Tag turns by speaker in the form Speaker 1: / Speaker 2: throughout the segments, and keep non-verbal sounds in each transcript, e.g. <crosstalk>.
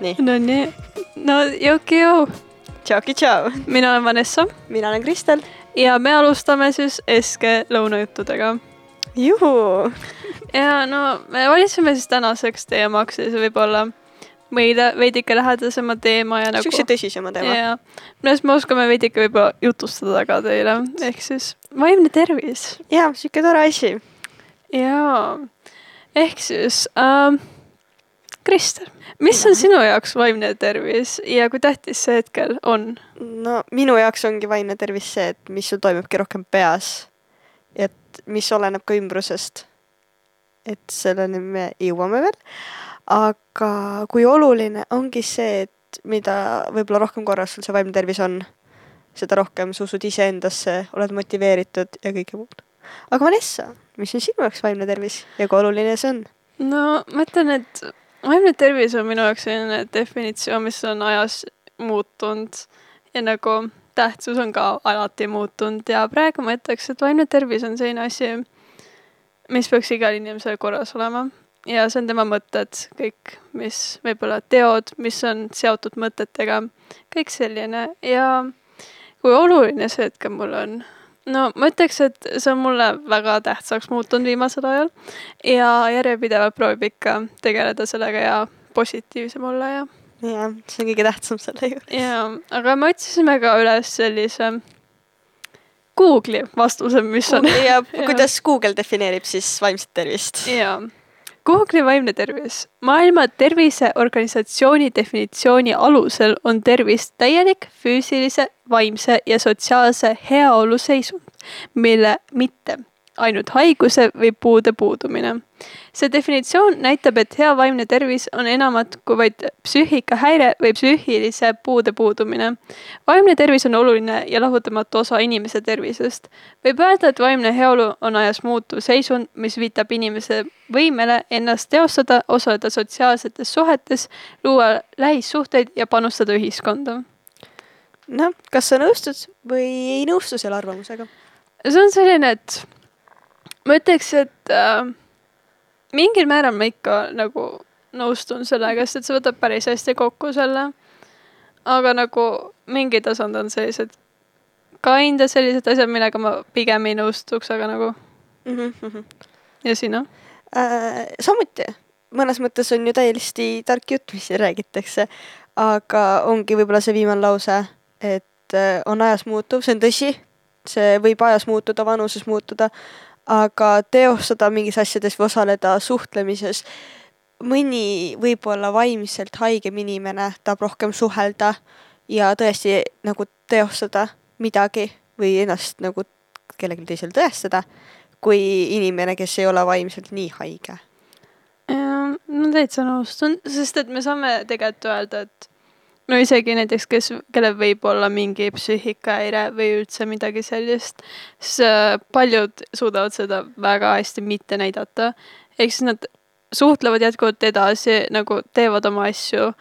Speaker 1: nii,
Speaker 2: no nii, no jõuki-jõu,
Speaker 1: tšauki tšau,
Speaker 2: mina olen Vanessa.
Speaker 1: Mina olen Kristel.
Speaker 2: ja me alustame siis Eske lõunajuttudega.
Speaker 1: juhu,
Speaker 2: ja no me valisime siis tänaseks teemaks siis võib-olla meile veidike lähedasema teema ja nagu
Speaker 1: siukse tõsisema teema.
Speaker 2: ja millest me oskame veidike võib-olla jutustada ka teile, ehk siis vaimne tervis.
Speaker 1: Jaa, siuke tore asi.
Speaker 2: jaa, ehk siis ähm, Kristel, mis on sinu jaoks vaimne tervis ja kui tähtis see hetkel on?
Speaker 1: no minu jaoks ongi vaimne tervis see, et mis sul toimubki rohkem peas. et mis oleneb ka ümbrusest. et selleni me jõuame veel. aga kui oluline ongi see, et mida võib-olla rohkem korras sul see vaimne tervis on, seda rohkem sa usud iseendasse, oled motiveeritud ja kõike muud. aga Vanessa, mis on sinu jaoks vaimne tervis ja kui oluline see on?
Speaker 2: no ma ütlen, et vaimne tervis on minu jaoks selline definitsioon, mis on ajas muutunud. Ja nagu tähtsus on ka alati muutunud. Ja praegu ma ütleks, et vaimne tervis on selline asi, mis peaks igal inimesel korras olema. Ja see on tema mõtted, kõik, mis võib-olla teod, mis on seotud mõtetega, kõik selline. Ja kui oluline see hetkel mul on no ma ütleks, et see on mulle väga tähtsaks muutunud viimasel ajal ja järjepidevalt proovib ikka tegeleda sellega ja positiivsem olla ja,
Speaker 1: jah, see on kõige tähtsam selle juures.
Speaker 2: ja aga me otsisime ka üles sellise Google'i vastuse, mis on
Speaker 1: ja <laughs> kuidas Google defineerib siis vaimset tervist?
Speaker 2: jaa. Google'i vaimne tervis. maailma Terviseorganisatsiooni definitsiooni alusel on tervis täielik füüsilise, vaimse ja sotsiaalse heaolu seisund, mille mitte ainult haiguse või puude puudumine. see definitsioon näitab, et hea vaimne tervis on enamat kui vaid psüühikahäire või psüühilise puude puudumine. vaimne tervis on oluline ja lahutamatu osa inimese tervisest võib öelda, et vaimne heaolu on ajas muutuv seisund, mis viitab inimese võimele ennast teostada, osaleda sotsiaalsetes suhetes, luua lähissuhteid ja panustada ühiskonda.
Speaker 1: noh, kas sa nõustud või ei nõustu selle arvamusega?
Speaker 2: see on selline, et ma ütleks, et äh, mingil määral ma ikka nagu nõustun sellega, sest et see võtab päris hästi kokku selle. aga nagu mingi tasand on sellised kinda sellised asjad, millega ma pigem ei nõustuks, aga nagu ja sina?
Speaker 1: Äh, samuti, mõnes mõttes on ju täiesti tark jutt, mis siin räägitakse, aga ongi võib-olla see viimane lause, et äh, on ajas muutuv, see on tõsi, see võib ajas muutuda, vanuses muutuda, aga teostada mingis asjades või osaleda suhtlemises, mõni võib-olla vaimselt haigem inimene tahab rohkem suhelda ja tõesti nagu teostada midagi või ennast nagu kellelegi teisele tõestada, kui inimene, kes ei ole vaimselt nii haige.
Speaker 2: No täitsa nõustun, sest et me saame tegelikult öelda, et no isegi näiteks, kes, kellel võib olla mingi psüühikahäire või üldse midagi sellist, siis äh, paljud suudavad seda väga hästi mitte näidata. ehk siis nad suhtlevad jätkuvalt edasi, nagu teevad oma asju,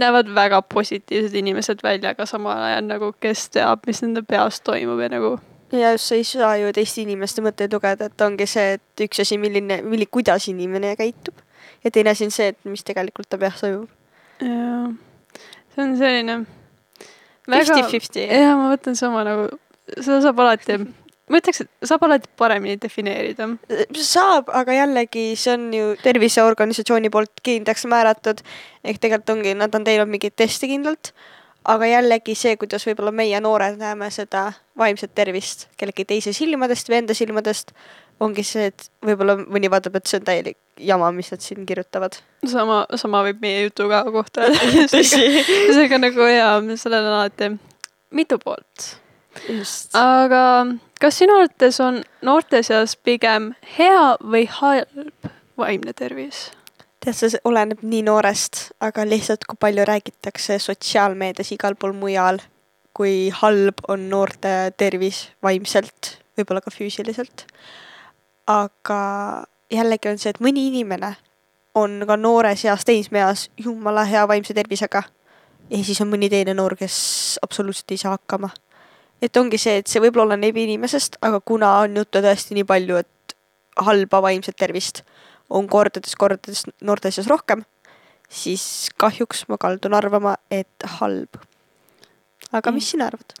Speaker 2: näevad väga positiivsed inimesed välja, aga samal ajal nagu, kes teab, mis nende peas toimub ja nagu
Speaker 1: ja just sa ei saa ju teiste inimeste mõtteid lugeda, et ongi see, et üks asi, milline, milli-, kuidas inimene käitub ja teine asi on see, et mis tegelikult ta peas toimub.
Speaker 2: jaa, see on selline
Speaker 1: Fifty-fifty.
Speaker 2: jaa, ma mõtlen sama nagu, seda saab alati, ma ütleks, et saab alati paremini defineerida.
Speaker 1: saab, aga jällegi see on ju terviseorganisatsiooni poolt kindlaks määratud, ehk tegelikult ongi, nad on teinud mingeid teste kindlalt, aga jällegi see, kuidas võib-olla meie noored näeme seda vaimset tervist kellegi teise silmadest või enda silmadest, ongi see, et võib-olla mõni vaatab, et see on täielik jama, mis nad siin kirjutavad.
Speaker 2: sama, sama võib meie jutuga kohta <laughs> öelda. seega nagu jaa, sellel on alati mitu poolt. aga kas sinu arvates on noorte seas pigem hea või halb vaimne tervis?
Speaker 1: tead, see oleneb nii noorest, aga lihtsalt kui palju räägitakse sotsiaalmeedias igal pool mujal, kui halb on noorte tervis vaimselt, võib-olla ka füüsiliselt. Aga jällegi on see, et mõni inimene on ka noores eas, teismeeas jumala hea vaimse tervisega ja siis on mõni teine noor, kes absoluutselt ei saa hakkama. et ongi see, et see võib-olla oleneb inimesest, aga kuna on juttu tõesti nii palju, et halba vaimset tervist on kordades-kordades noorte seas rohkem, siis kahjuks ma kaldun arvama, et halb. aga mis sina arvad?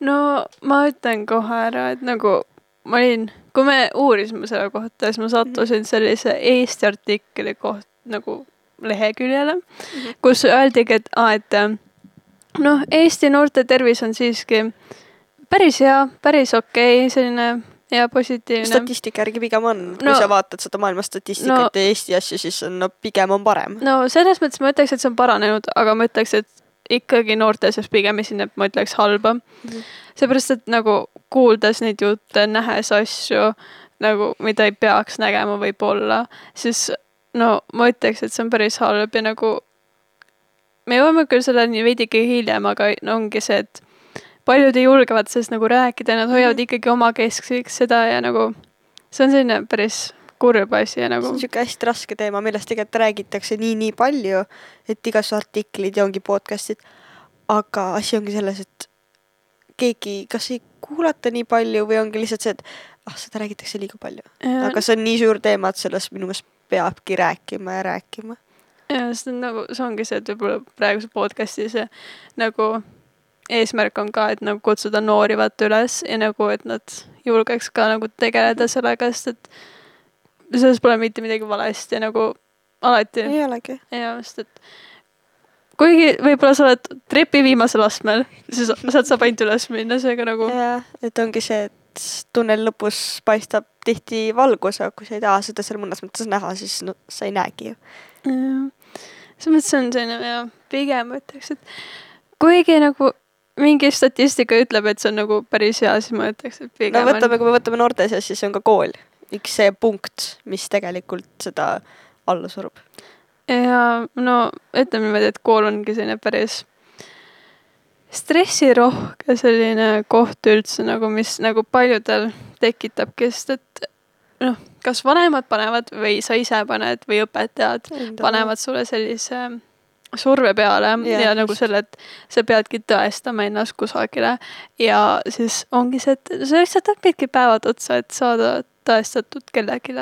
Speaker 2: no ma ütlen kohe ära, et nagu ma olin, kui me uurisime selle kohta, siis ma sattusin sellise Eesti artikli koht nagu leheküljele mm, -hmm. kus öeldigi, et aa, et äh, noh, Eesti noorte tervis on siiski päris hea, päris okei okay,, selline hea positiivne.
Speaker 1: statistika järgi pigem on, kui no, sa vaatad seda maailma statistikat no, ja Eesti asju, siis on no pigem on parem.
Speaker 2: no selles mõttes ma ütleks, et see on paranenud, aga ma ütleks, et ikkagi noorte seas pigem esineb, ma ütleks halba mm. -hmm. seepärast, et nagu kuuldes neid jutte, nähes asju nagu, mida ei peaks nägema võib-olla, siis no ma ütleks, et see on päris halb ja nagu me jõuame küll selleni veidike hiljem, aga no ongi see, et paljud ei julgevad sellest nagu rääkida, nad hoiavad mm -hmm. ikkagi omakeskseks seda ja nagu see on selline päris kurb asi ja nagu. see
Speaker 1: on sihuke hästi raske teema, millest tegelikult räägitakse nii-nii palju, et igasugused artiklid ja ongi podcast'id. aga asi ongi selles, et keegi kas ei kuulata nii palju või ongi lihtsalt see, et ah, seda räägitakse liiga palju. aga see on nii suur teema, et sellest minu meelest peabki rääkima ja rääkima.
Speaker 2: ja sest nagu see ongi see, et võib-olla praeguse podcast'i see nagu eesmärk on ka, et nagu kutsuda noori vaata üles ja nagu, et nad julgeks ka nagu tegeleda sellega, sest et selles pole mitte midagi valesti nagu alati.
Speaker 1: ei olegi.
Speaker 2: jah, sest et kuigi võib-olla sa oled trepi viimasel astmel, siis sealt saab ainult üles minna, seega nagu.
Speaker 1: jah, et ongi see, et tunneli lõpus paistab tihti valgus, aga kui sa ei taha seda seal mõnes mõttes näha, siis no sa ei näegi ju.
Speaker 2: selles mõttes on selline jah, pigem ütleks, et kuigi nagu mingi statistika ütleb, et see on nagu päris hea, siis ma ütleks, et
Speaker 1: pigem no võtame kui me võtame noorte seas, siis on ka kool. Üks see punkt, mis tegelikult seda alla surub.
Speaker 2: ja no ütleme niimoodi, et kool ongi selline päris stressirohke selline koht üldse nagu, mis nagu paljudel tekitabki, sest et noh, kas vanemad panevad või sa ise paned või õpetajad Enda. panevad sulle sellise surve peale yeah, ja nagu selle, et sa peadki tõestama ennast kusagile. Ja siis ongi see, et sa lihtsalt hakkadki päevad otsa, et saada tõestatud kellelegi,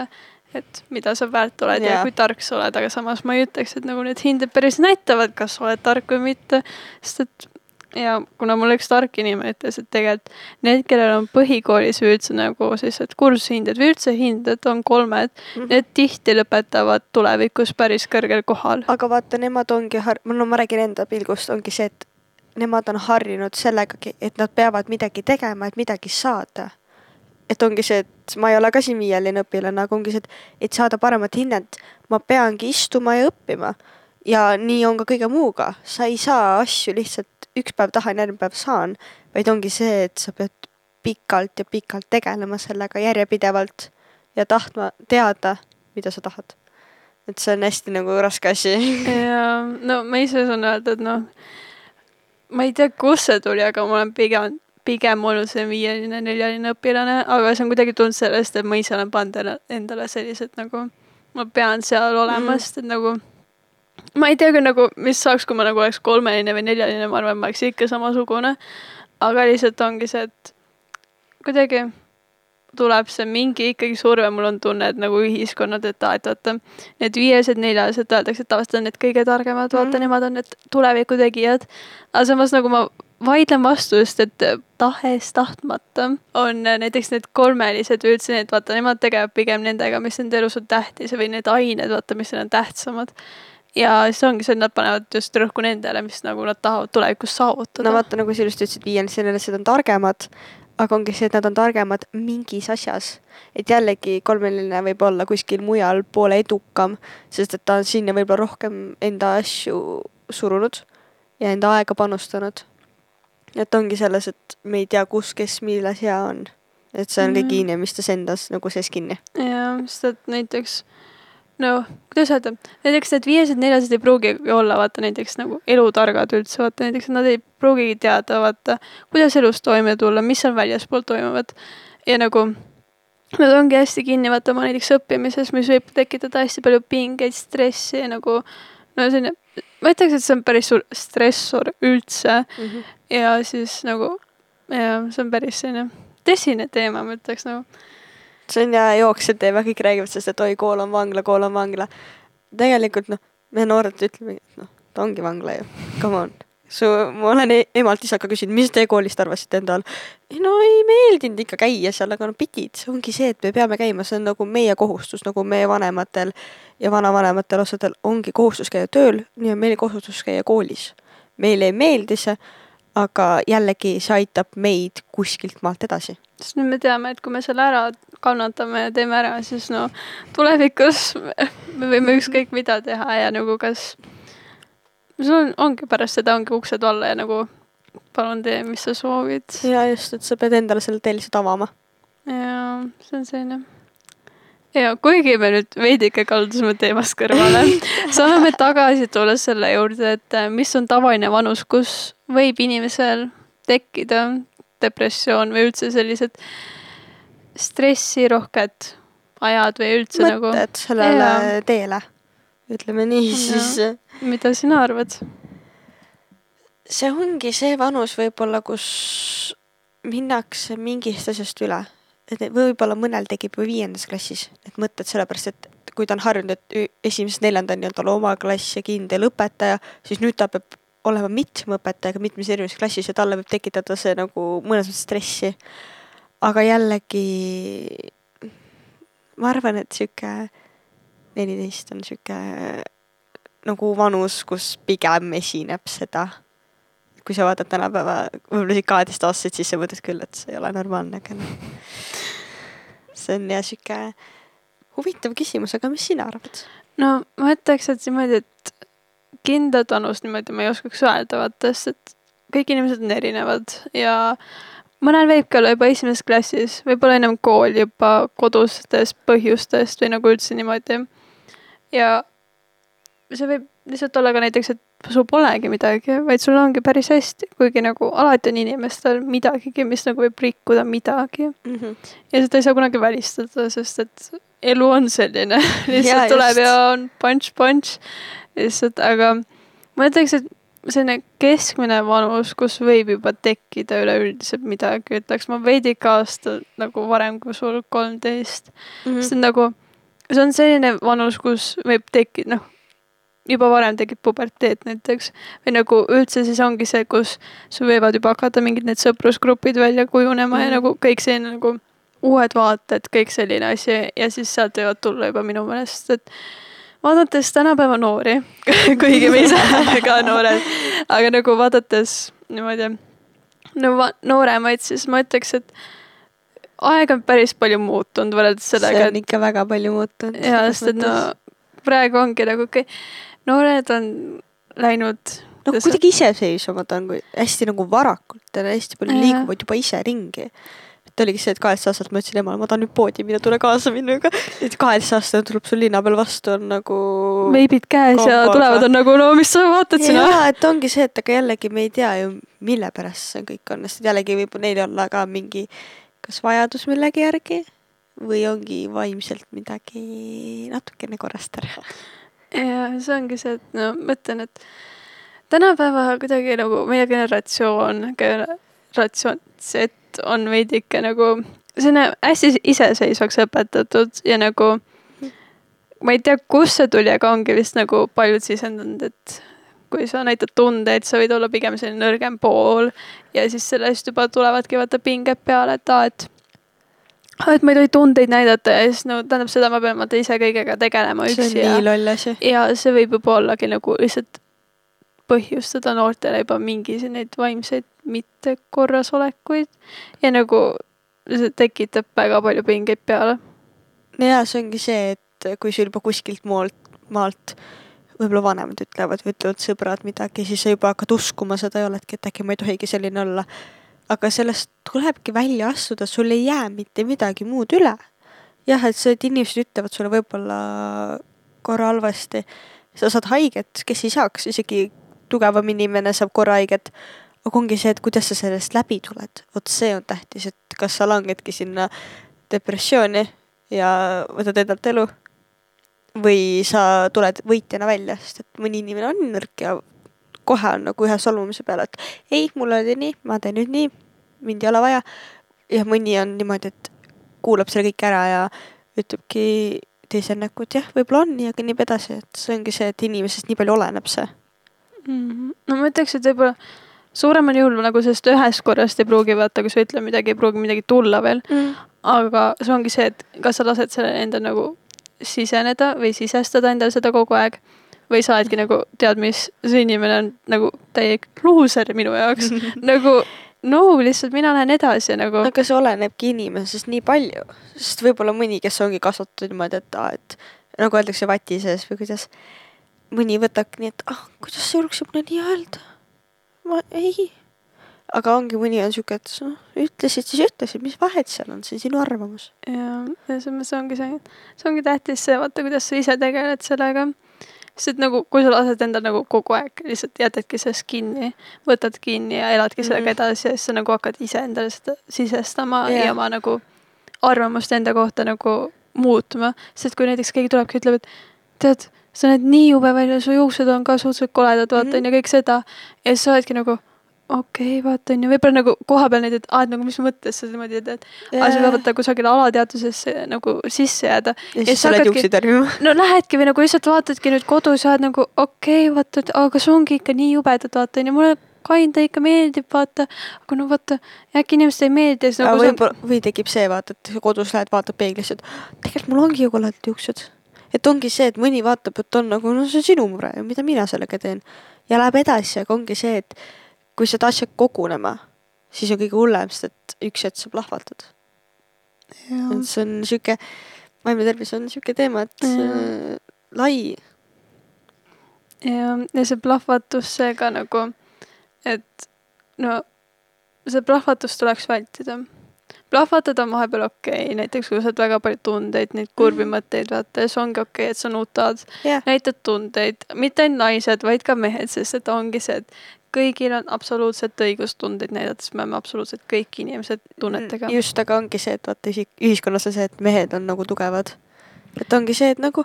Speaker 2: et mida sa väärt oled yeah. ja kui tark sa oled, aga samas ma ei ütleks, et nagu need hinded päris näitavad, kas sa oled tark või mitte, sest et ja kuna mul üks tark inimene ütles, et tegelikult need, kellel on põhikoolis või üldse nagu sellised kursushinded või üldse hinded on kolmed mm, -hmm. need tihti lõpetavad tulevikus päris kõrgel kohal.
Speaker 1: aga vaata, nemad ongi har-, no ma räägin enda pilgust, ongi see, et nemad on harjunud sellegagi, et nad peavad midagi tegema, et midagi saada. et ongi see, et ma ei ole ka siin viieline õpilane, aga ongi see, et, et saada paremat hinnet, ma peangi istuma ja õppima. ja nii on ka kõige muuga, sa ei saa asju lihtsalt üks päev tahan, järgmine päev saan, vaid ongi see, et sa pead pikalt ja pikalt tegelema sellega järjepidevalt ja tahtma teada, mida sa tahad. et see on hästi nagu raske asi.
Speaker 2: jaa, no ma ise saan öelda, et noh, ma ei tea, kust see tuli, aga ma olen pigem, pigem olnud see viieline, neljaline õpilane, aga see on kuidagi tulnud sellest, et ma ise olen pannud endale sellised nagu, ma pean seal olema mm., sest et nagu ma ei tea ka nagu, mis saaks, kui ma nagu oleks kolmeline või neljaline, ma arvan, ma oleks ikka samasugune. aga lihtsalt ongi see, et kuidagi tuleb see mingi ikkagi surve, mul on tunne, et nagu ühiskonnad, et aa, et vaata, need viiesed, neljased öeldakse, et tavaliselt on need kõige targemad, vaata mm, -hmm. nemad on need tuleviku tegijad. aga samas nagu ma vaidlen vastu, sest et tahes-tahtmata on näiteks need kolmelised või üldse need, vaata, nemad tegelevad pigem nendega, mis nende elus on tähtis või need ained, vaata, mis on tähtsamad ja siis ongi see, et nad panevad just rõhku nendele, mis nagu nad tahavad tulevikus saavutada.
Speaker 1: no vaata, nagu sa just ütlesid, viiendased on targemad, aga ongi see, et nad on targemad mingis asjas. et jällegi kolmeline võib olla kuskil mujal poole edukam, sest et ta on sinna võib-olla rohkem enda asju surunud ja enda aega panustanud. et ongi selles, et me ei tea, kus, kes, milles hea on. et see on mm -hmm. kõik inimestes endas nagu sees kinni.
Speaker 2: jah, sest et näiteks no kuidas öelda, näiteks need viiesed, neljased ei pruugigi olla vaata näiteks nagu elutargad üldse, vaata näiteks nad ei pruugigi teada vaata, kuidas elus toime tulla, mis seal väljaspool toimuvad. ja nagu nad ongi hästi kinni vaata oma näiteks õppimises, mis võib tekitada hästi palju pingeid, stressi ja nagu no selline, ma ütleks, et see on päris suur stressor üldse mm. -hmm. ja siis nagu ja see on päris selline tõsine teema, ma ütleks nagu
Speaker 1: see on ja jooksev teema, kõik räägivad sellest, et oi, kool on vangla, kool on vangla. tegelikult noh, me noored ütleme, et noh, ta ongi vangla ju, come on. su, ma olen e emalt-isaga küsinud, mis te koolist arvasite endal? ei no ei meeldinud ikka käia seal, aga no pidid, see ongi see, et me peame käima, see on nagu meie kohustus, nagu meie vanematel ja vanavanematel osadel ongi kohustus käia tööl, nii on meil kohustus käia koolis. meile ei meeldi see, aga jällegi see aitab meid kuskilt maalt edasi.
Speaker 2: Sest nüüd me teame, et kui me selle ära kannatame ja teeme ära, siis no tulevikus me võime ükskõik mida teha ja nagu kas sul on, ongi pärast seda ongi uksed valla ja nagu palun tee, mis sa soovid.
Speaker 1: ja just, et sa peed endale selle tee lihtsalt avama.
Speaker 2: jaa, see on selline. ja kuigi me nüüd veidike kaldusime teemast kõrvale <laughs> saame me tagasi tulla selle juurde, et äh, mis on tavaline vanus, kus võib inimesel tekkida depressioon või üldse sellised stressirohked ajad või üldse
Speaker 1: mõtted
Speaker 2: nagu.
Speaker 1: mõtted sellele ja. teele, ütleme nii, siis
Speaker 2: mida sina arvad?
Speaker 1: see ongi see vanus võib-olla, kus minnakse mingist asjast üle. et võib-olla mõnel tekib ju viiendas klassis need mõtted, sellepärast et kui ta on harjunud, et esimesest neljandani on tal oma klass ja kindel õpetaja, siis nüüd ta peab olema mitme õpetajaga mitmes erinevas klassis ja talle võib tekitada see nagu mõnes mõttes stressi. aga jällegi ma arvan, et sihuke neliteist on sihuke nagu vanus, kus pigem esineb seda. kui sa vaatad tänapäeva võib-olla sihuke kaheteistaastaseid, siis sa mõtled küll, et see ei ole normaalne, aga noh. see on jah sihuke huvitav küsimus, aga mis sina arvad?
Speaker 2: no ma ütleks, et niimoodi, et kindlat vanust niimoodi ma ei oskaks öelda, vaata, sest et kõik inimesed on erinevad ja mõnel võibki olla juba esimeses klassis, võib-olla ennem kooli juba kodustest põhjustest või nagu üldse niimoodi. ja see võib lihtsalt olla ka näiteks, et sul polegi midagi, vaid sul ongi päris hästi, kuigi nagu alati on inimestel midagigi, mis nagu võib rikkuda midagi mm. -hmm. ja seda ei saa kunagi välistada, sest et elu on selline <laughs> lihtsalt ja, tuleb ja on punch-punch lihtsalt, aga ma ütleks, et selline keskmine vanus, kus võib juba tekkida üleüldiselt midagi, ütleks ma veidike aasta nagu varem kui sul kolmteist mm. -hmm. see on nagu, see on selline vanus, kus võib tekkida, noh juba varem tekib puberteet näiteks. või nagu üldse siis ongi see, kus sul võivad juba hakata mingid need sõprusgrupid välja kujunema mm. ja nagu kõik selline nagu uued vaated, kõik selline asi ja siis sealt võivad tulla juba minu meelest, et vaadates tänapäeva noori <laughs> kuigi me ise oleme <laughs> ka noored, aga nagu vaadates niimoodi no nooremaid, siis ma ütleks, et aeg on päris palju muutunud võrreldes sellega.
Speaker 1: see on ikka väga palju muutunud.
Speaker 2: jaa, sest et no praegu ongi nagu kõik noored on läinud
Speaker 1: no kuidagi iseseisvamad on, kui hästi nagu varakult ja hästi palju liiguvad juba ise ringi. Et oligi see, et kaheksa aastaselt ma ütlesin emale, ma tahan nüüd poodi minna, tule kaasa minuga. et kaheksa aastane tuleb sul linna peal vastu, on nagu.
Speaker 2: veibid käes ja tulevad, on nagu no mis sa vaatad sinna.
Speaker 1: jaa, et ongi see, et aga jällegi me ei tea ju, mille pärast see kõik on, sest jällegi võib neil olla ka mingi kas vajadus millegi järgi või ongi vaimselt midagi natukene korrast ära
Speaker 2: ja see ongi see, et no ma ütlen, et tänapäeva kuidagi nagu meie generatsioon, generatsioon Z on veidike nagu selline hästi iseseisvaks õpetatud ja nagu ma ei tea, kust see tuli, aga ongi vist nagu paljud sisendanud, et kui sa näitad tundeid, sa võid olla pigem selline nõrgem pool ja siis sellest juba tulevadki vaata pinged peale, et aa, et et ma ei tohi tundeid näidata ja siis no tähendab seda, ma pean vaata ise kõigega tegelema üksi.
Speaker 1: see on nii loll asi.
Speaker 2: ja see võib juba ollagi nagu lihtsalt põhjustada noortele juba mingi neid vaimseid mittekorrasolekuid ja nagu see tekitab väga palju pingeid peale.
Speaker 1: ja see ongi see, et kui sul juba kuskilt maalt, maalt võib-olla vanemad ütlevad või ütlevad sõbrad midagi, siis sa juba hakkad uskuma seda ja oledki, et äkki ma ei tohigi selline olla aga sellest tulebki välja astuda, sul ei jää mitte midagi muud üle. jah, et see, et inimesed ütlevad sulle võib-olla korra halvasti, sa saad haiget, kes ei saaks, isegi tugevam inimene saab korra haiget. Aga ongi see, et kuidas sa sellest läbi tuled, vot see on tähtis, et kas sa langedki sinna depressiooni ja võtad endalt elu või sa tuled võitjana välja, sest et mõni inimene on nõrk ja kohe on nagu ühe solvumise peale, et ei, mul oli nii, ma teen nüüd nii, mind ei ole vaja. ja mõni on niimoodi, et kuulab selle kõik ära ja ütlebki teisel nagu, et jah, võib-olla on ja kõnnib edasi, et see ongi see, et inimesest nii palju oleneb see
Speaker 2: Mhm. no ma ütleks, et võib-olla suuremal juhul nagu sellest ühest korrast ei pruugi vaata, kui sa ütled midagi, ei pruugi midagi tulla veel.
Speaker 1: mm..
Speaker 2: aga see ongi see, et kas sa lased sellele enda nagu siseneda või sisestada endale seda kogu aeg. või sa oledki nagu, tead mis, see inimene on nagu täielik luuser minu jaoks <laughs> nagu no lihtsalt mina lähen edasi nagu
Speaker 1: aga see olenebki inimesest nii palju, sest võib-olla mõni, kes ongi kasvatatud niimoodi, et aa, et nagu öeldakse vati sees või kuidas. mõni võtabki nii, et ah, kuidas sa julgsid mulle nii öelda? Ma ei. aga ongi mõni on siuke, et noh, ütlesid siis ütlesid, mis vahet seal on, see on sinu arvamus.
Speaker 2: ja, ja selles mõttes ongi see, see ongi tähtis see, vaata, kuidas sa ise tegeled sellega. sest nagu, kui sa lased endal nagu kogu aeg lihtsalt jätadki sellest kinni, võtad kinni ja eladki sellega
Speaker 1: Mhm.
Speaker 2: edasi ja siis sa nagu hakkad iseendale seda sisestama
Speaker 1: Jah.
Speaker 2: ja oma nagu arvamust enda kohta nagu muutma. sest kui näiteks keegi tulebki ütleb, et tead, sa näed nii jube välja, su juuksed on ka suhteliselt koledad, vaata
Speaker 1: Mhm.
Speaker 2: onju, kõik seda. ja siis sa oledki nagu okei okay,, vaata onju, võib-olla nagu kohapeal neid, et aa, et nagu mis mõttes sa niimoodi teed, aga see peab vaata kusagile alateadvusesse nagu sisse jääda.
Speaker 1: ja siis sa
Speaker 2: sa
Speaker 1: lähed juukseid värvima.
Speaker 2: no lähedki või nagu lihtsalt vaatadki nüüd kodus ja oled nagu okei okay,, vaata, et aga kas ongi ikka nii jubedad, vaata onju, mulle kinda ikka meeldib, vaata. aga no vaata, äkki inimestele ei meeldi nagu
Speaker 1: võib-olla, või tekib see, vaata, et sa kodus lähed, vaatad peeglisse, et tegelikult mul ongi ju koledad juuksed. Et ongi see, et mõni vaatab, et on nagu, no see on sinu mure ju, mida mina sellega teen. ja läheb edasi, aga ongi see, et kui seda asja kogunema, siis on kõige hullem, sest et üks hetk sa plahvatad. et see on sihuke, vaimne tervis on sihuke teema, et äh, lai.
Speaker 2: ja, ja see plahvatus, see ka nagu, et no see plahvatus tuleks vältida. Plahvatada on vahepeal okei okay., näiteks kui sa oled väga palju tundeid, neid kurvi
Speaker 1: Mhm.
Speaker 2: mõtteid vaata ja siis ongi okei okay,, et sa nutad
Speaker 1: jah,
Speaker 2: näitad tundeid, mitte ainult naised, vaid ka mehed, sest et ongi see, et kõigil on absoluutselt õigus tundeid näidata, sest me oleme absoluutselt kõik inimesed tunnetega.
Speaker 1: just, aga ongi see, et vaata isik-, ühiskonnas on see, et mehed on nagu tugevad. et ongi see, et nagu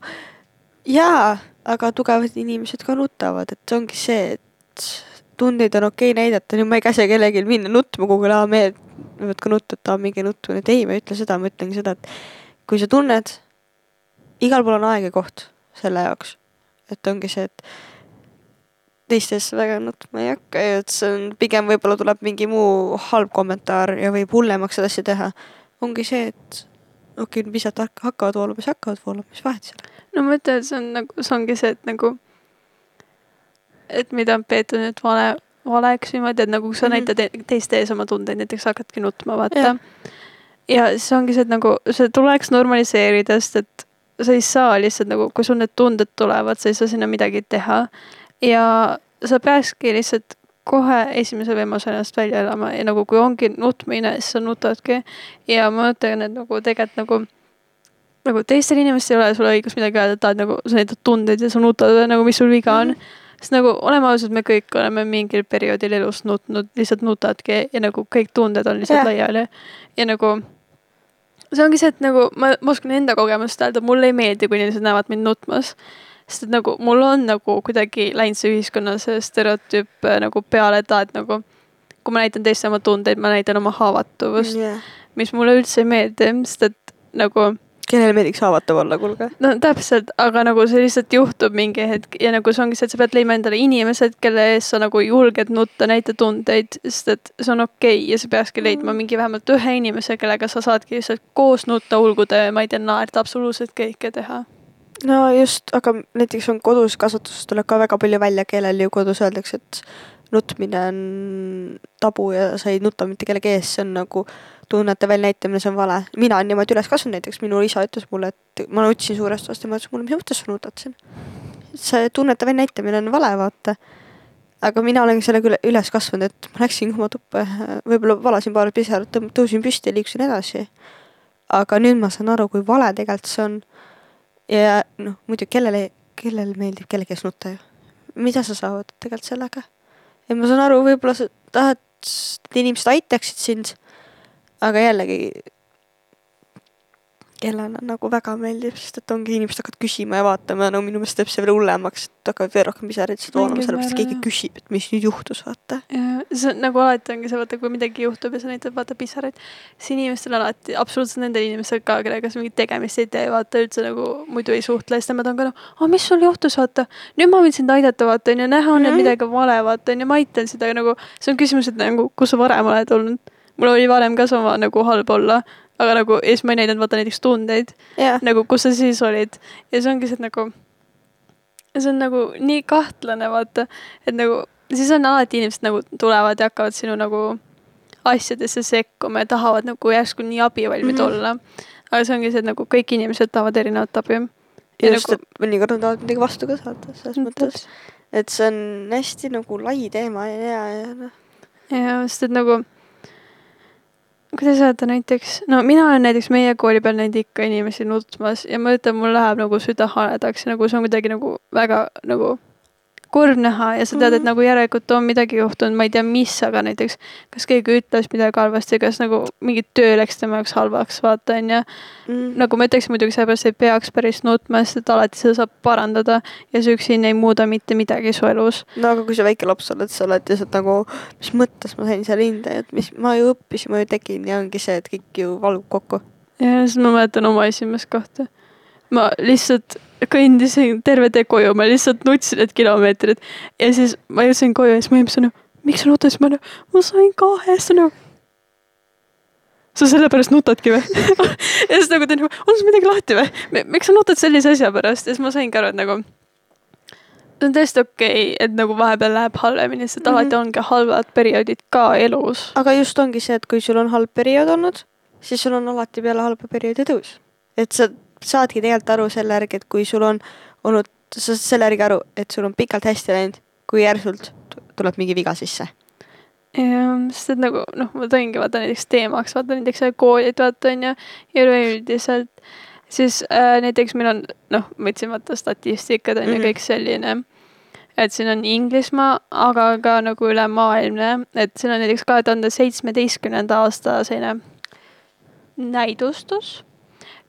Speaker 1: jaa, aga tugevad inimesed ka nutavad, et ongi see, et tundeid on okei näidata, nüüd ma ei käsi kellelgi minna nutma kuhugi, aa mehed võivad ka nutta, et aa minge nuttu, et ei, ma ei ütle seda, ma ütlengi seda, et kui sa tunned, igal pool on aeg ja koht selle jaoks. et ongi see, et teistesse väga nutma ei hakka ja et see on pigem võib-olla tuleb mingi muu halb kommentaar ja võib hullemaks seda asja teha. ongi see, et okei okay,, pisad hak- hakkavad voolama, siis hakkavad voolama, mis vahet seal on.
Speaker 2: no ma ütlen, et see on nagu, see ongi see, et nagu, et mida on peetud nüüd vale, valeks niimoodi, et nagu sa mm -hmm. näitad te- teiste ees oma tundeid, näiteks hakkadki nutma, vaata ja siis ongi see, et nagu see tuleks normaliseerida, sest et sa ei saa lihtsalt nagu, kui sul need tunded tulevad, sa ei saa sinna midagi teha. ja sa peakski lihtsalt kohe esimesel võimalusel ennast välja elama ja nagu kui ongi nutmine, siis sa nutadki. ja ma mõtlen, et nagu tegelikult nagu nagu teistel inimestel ei ole sulle õigust midagi öelda, et nagu sa näitad tundeid ja sa nutad nagu mis sul viga on mm. -hmm. Sest nagu oleme ausad, me kõik oleme mingil perioodil elus nutnud, lihtsalt nutadki ja nagu kõik tunded on lihtsalt
Speaker 1: Jah.
Speaker 2: laiali. ja nagu see ongi see, et nagu ma, ma oskan enda kogemust öelda, mulle ei meeldi, kui inimesed näevad mind nutmas. sest et nagu mul on nagu kuidagi läinud see ühiskonna see stereotüüp äh, nagu peale, et aa, et nagu kui ma näitan teistele oma tundeid, ma näitan oma haavatavust,
Speaker 1: Yeah.
Speaker 2: mis mulle üldse ei meeldi, sest et nagu
Speaker 1: kellele meeldiks haavatav olla, kuulge.
Speaker 2: no täpselt, aga nagu see lihtsalt juhtub mingi hetk ja nagu see ongi see, et sa pead leidma endale inimesed, kelle ees sa nagu julged nutta, näita tundeid, sest et see on okei okay ja sa peakski leidma mingi vähemalt ühe inimese, kellega sa saadki lihtsalt koos nutta, ulguda, ma ei tea, naerda, absoluutselt kõike teha.
Speaker 1: no just, aga näiteks on kodus kasvatuses tuleb ka väga palju välja, kellel ju kodus öeldakse, et nutmine on tabu ja sa ei nuta mitte kellegi ees, see on nagu tunnete väljanäitamine, see on vale. mina olen niimoodi üles kasvanud, näiteks minu isa ütles mulle, et ma nutsin suurest osast ja ma ütlesin mulle, mis mõttes sa nutad siin. see tunnete väljanäitamine on vale, vaata. aga mina olen sellega üle, üles kasvanud, et ma läksin oma tuppa, võib-olla valasin paar pisarat, tõusin püsti ja liikusin edasi. aga nüüd ma saan aru, kui vale tegelikult see on ja noh, muidu kellele, kellele meeldib kellegi ees nutta ju. mida sa saavutad tegelikult sellega? Ja ma saan aru, võib-olla sa tahad, et inimesed aitaksid sind, aga jällegi kellele nagu väga meeldib, sest et ongi inimesed hakkavad küsima ja vaatama ja no minu meelest teeb see veel hullemaks, et hakkavad veel rohkem pisaraid lihtsalt voolama, sellepärast et keegi küsib, et mis nüüd juhtus, vaata.
Speaker 2: ja see on nagu alati ongi see, vaata kui midagi juhtub ja sa näitad vaata pisaraid, siis inimestel alati, absoluutselt nendel inimestel ka, kellega sa mingit tegemist ei tee, vaata üldse nagu muidu ei suhtle, siis nemad on ka noh, aa mis sul juhtus, vaata. nüüd ma võin sind aidata, vaata onju, näha on, et midagi on vale, vaata onju, ma aitan sind, aga nagu see on küsimus, et nagu kus sa varem oled olnud. mul oli varem ka sama nagu halb olla, aga nagu ja siis ma ei näidanud vaata näiteks tundeid
Speaker 1: jah,
Speaker 2: nagu kus sa siis olid ja see ongi see, et nagu see on nagu nii kahtlane, vaata, et nagu siis on alati inimesed nagu tulevad ja hakkavad sinu nagu asjadesse sekkuma ja tahavad nagu järsku nii abivalmid mm. -hmm. olla. aga see ongi see, et nagu kõik inimesed tahavad erinevat abi. ja
Speaker 1: just,
Speaker 2: nagu
Speaker 1: et mõnikord nad tahavad midagi vastu ka saada, selles mõttes, et see on hästi nagu lai teema ja, ja, ja noh,
Speaker 2: ja sest et nagu kuidas öelda näiteks, no mina olen näiteks meie kooli peal näinud ikka inimesi nutmas ja ma ütlen, mul läheb nagu süda haledaks nagu see on kuidagi nagu väga nagu kurb näha ja sa tead, et
Speaker 1: Mhm.
Speaker 2: nagu järelikult on midagi juhtunud, ma ei tea, mis, aga näiteks kas keegi ütles midagi halvasti, kas nagu mingi töö läks tema jaoks halvaks, vaata onju.
Speaker 1: mm.
Speaker 2: nagu ma ütleks muidugi sellepärast ei peaks päris nutma, sest et alati seda saab parandada ja see üksinda ei muuda mitte midagi su elus.
Speaker 1: no aga kui sa väike laps oled, sa oled lihtsalt nagu, mis mõttes ma sain seal hinde, et mis, ma ju õppisin, ma ju tegin ja ongi see, et kõik ju valub kokku.
Speaker 2: ja siis ma mäletan oma esimest kohta. Ma lihtsalt kõndisin terve tee koju, ma lihtsalt nutsin need kilomeetrid ja siis ma jõudsin koju ja siis mu ema ütles, miks sa nutad, siis ma nagu, ma sain kahe, siis ta nagu. sa sellepärast nutadki või? <laughs> ja siis nagu ta nagu, on sul midagi lahti või? miks sa nutad sellise asja pärast ja siis ma saingi aru, et nagu see on täiesti okei okay,, et nagu vahepeal läheb halvemini, sest mm
Speaker 1: Mhm.
Speaker 2: -hmm. alati ongi halvad perioodid ka elus.
Speaker 1: aga just ongi see, et kui sul on halb periood olnud, siis sul on alati peale halba perioodi tõus. et sa saadki tegelikult aru selle järgi, et kui sul on olnud, sa saad selle järgi aru, et sul on pikalt hästi läinud, kui järsult tuleb mingi viga sisse.
Speaker 2: jah, sest et nagu noh, ma tõingi vaata näiteks teemaks, vaata näiteks koolid vaata onju ja üleüldiselt siis äh, näiteks meil on noh, ma ütlesin vaata statistikad on ju
Speaker 1: Mhm.
Speaker 2: kõik selline, et siin on Inglismaa, aga ka nagu ülemaailmne, et siin on näiteks kahe tuhande seitsmeteistkümnenda aasta selline näidustus,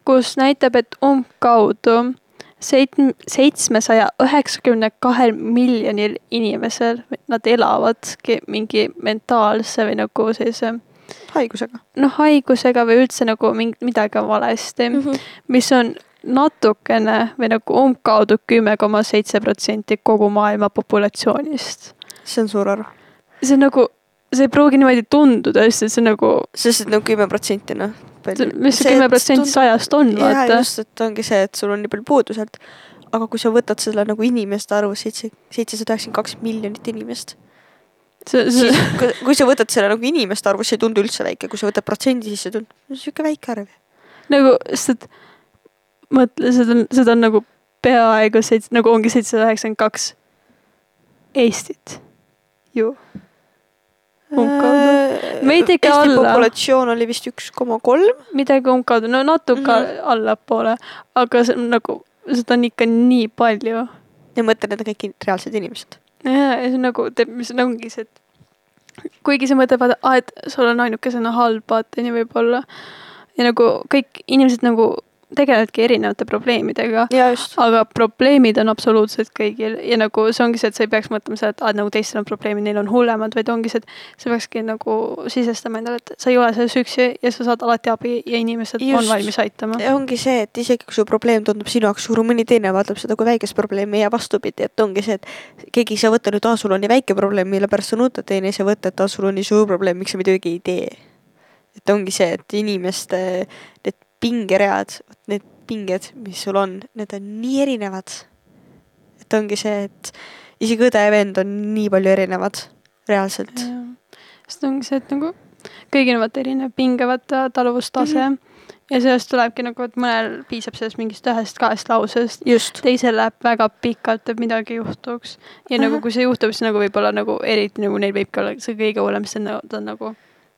Speaker 2: kus näitab, et umbkaudu seit-, seitsmesaja üheksakümne kahel miljonil inimesel, nad elavadki mingi mentaalse või nagu sellise
Speaker 1: haigusega
Speaker 2: noh, haigusega või üldse nagu mingi, midagi on valesti mm,
Speaker 1: -hmm.
Speaker 2: mis on natukene või nagu umbkaudu kümme koma seitse protsenti kogu maailma populatsioonist.
Speaker 1: see on suur arv.
Speaker 2: see on nagu, see ei pruugi niimoodi tunduda, sest et see nagu,
Speaker 1: sest et nagu kümme protsenti noh.
Speaker 2: mis see kümme protsenti sajast on, vaata.
Speaker 1: just, et ongi see, et sul on nii palju puuduselt. aga kui sa võtad selle nagu inimeste arvu seitse, seitsesada üheksakümmend kaks miljonit inimest,
Speaker 2: see,
Speaker 1: siis
Speaker 2: see,
Speaker 1: kui- kui sa võtad selle nagu inimeste arvu, see ei tundu üldse väike, kui sa võtad protsendi, siis see tundub, sihuke väike arv.
Speaker 2: nagu, sest et mõtle, seda on, seda on nagu peaaegu seitse, nagu ongi seitsesada üheksakümmend kaks Eestit ju. Umbkaudu. Veidike
Speaker 1: Eesti
Speaker 2: alla.
Speaker 1: populatsioon oli vist üks koma kolm.
Speaker 2: midagi umbkaudu, no natuke mm. -hmm. allapoole, aga see on nagu, seda on ikka nii palju.
Speaker 1: ja mõtle, need on kõik reaalsed inimesed.
Speaker 2: ja, ja see on nagu mis on ongi see, et kuigi sa mõtled, vaata, aa, et sul on ainukesena halb, vaata nii võib-olla. ja nagu kõik inimesed nagu tegelevadki erinevate probleemidega. aga probleemid on absoluutselt kõigil ja nagu see ongi see, et sa ei peaks mõtlema seda, et aa, nagu teistel on probleemid, neil on hullemad, vaid ongi see, et sa peakski nagu sisestama endale, et sa ei ole selles üksi ja sa saad alati abi ja inimesed Just. on valmis aitama.
Speaker 1: ongi see, et isegi kui su probleem tundub sinu jaoks suur, mõni teine vaatab seda kui väikest probleemi ja vastupidi, et ongi see, et keegi ei saa võtta nüüd, aa, sul on nii väike probleem, mille pärast sa nutad, teine ei saa võtta, et aa, sul on nii suur probleem, miks sa midagi ei tee. et ongi see, et inimeste need pingeread, pinged, mis sul on, need on nii erinevad. et ongi see, et isegi õde ja vend on nii palju erinevad reaalselt.
Speaker 2: sest ongi see, et nagu kõigil on vaata erinev pinge, vaata taluvustase mm. -hmm. ja sellest tulebki nagu, et mõnel piisab sellest mingist ühest-kahest lausest, teisel läheb väga pikalt, et midagi juhtuks. ja
Speaker 1: Ahah.
Speaker 2: nagu, kui see juhtub, siis nagu võib-olla nagu eriti nagu neil võibki olla see kõige hullem, sest ta on nagu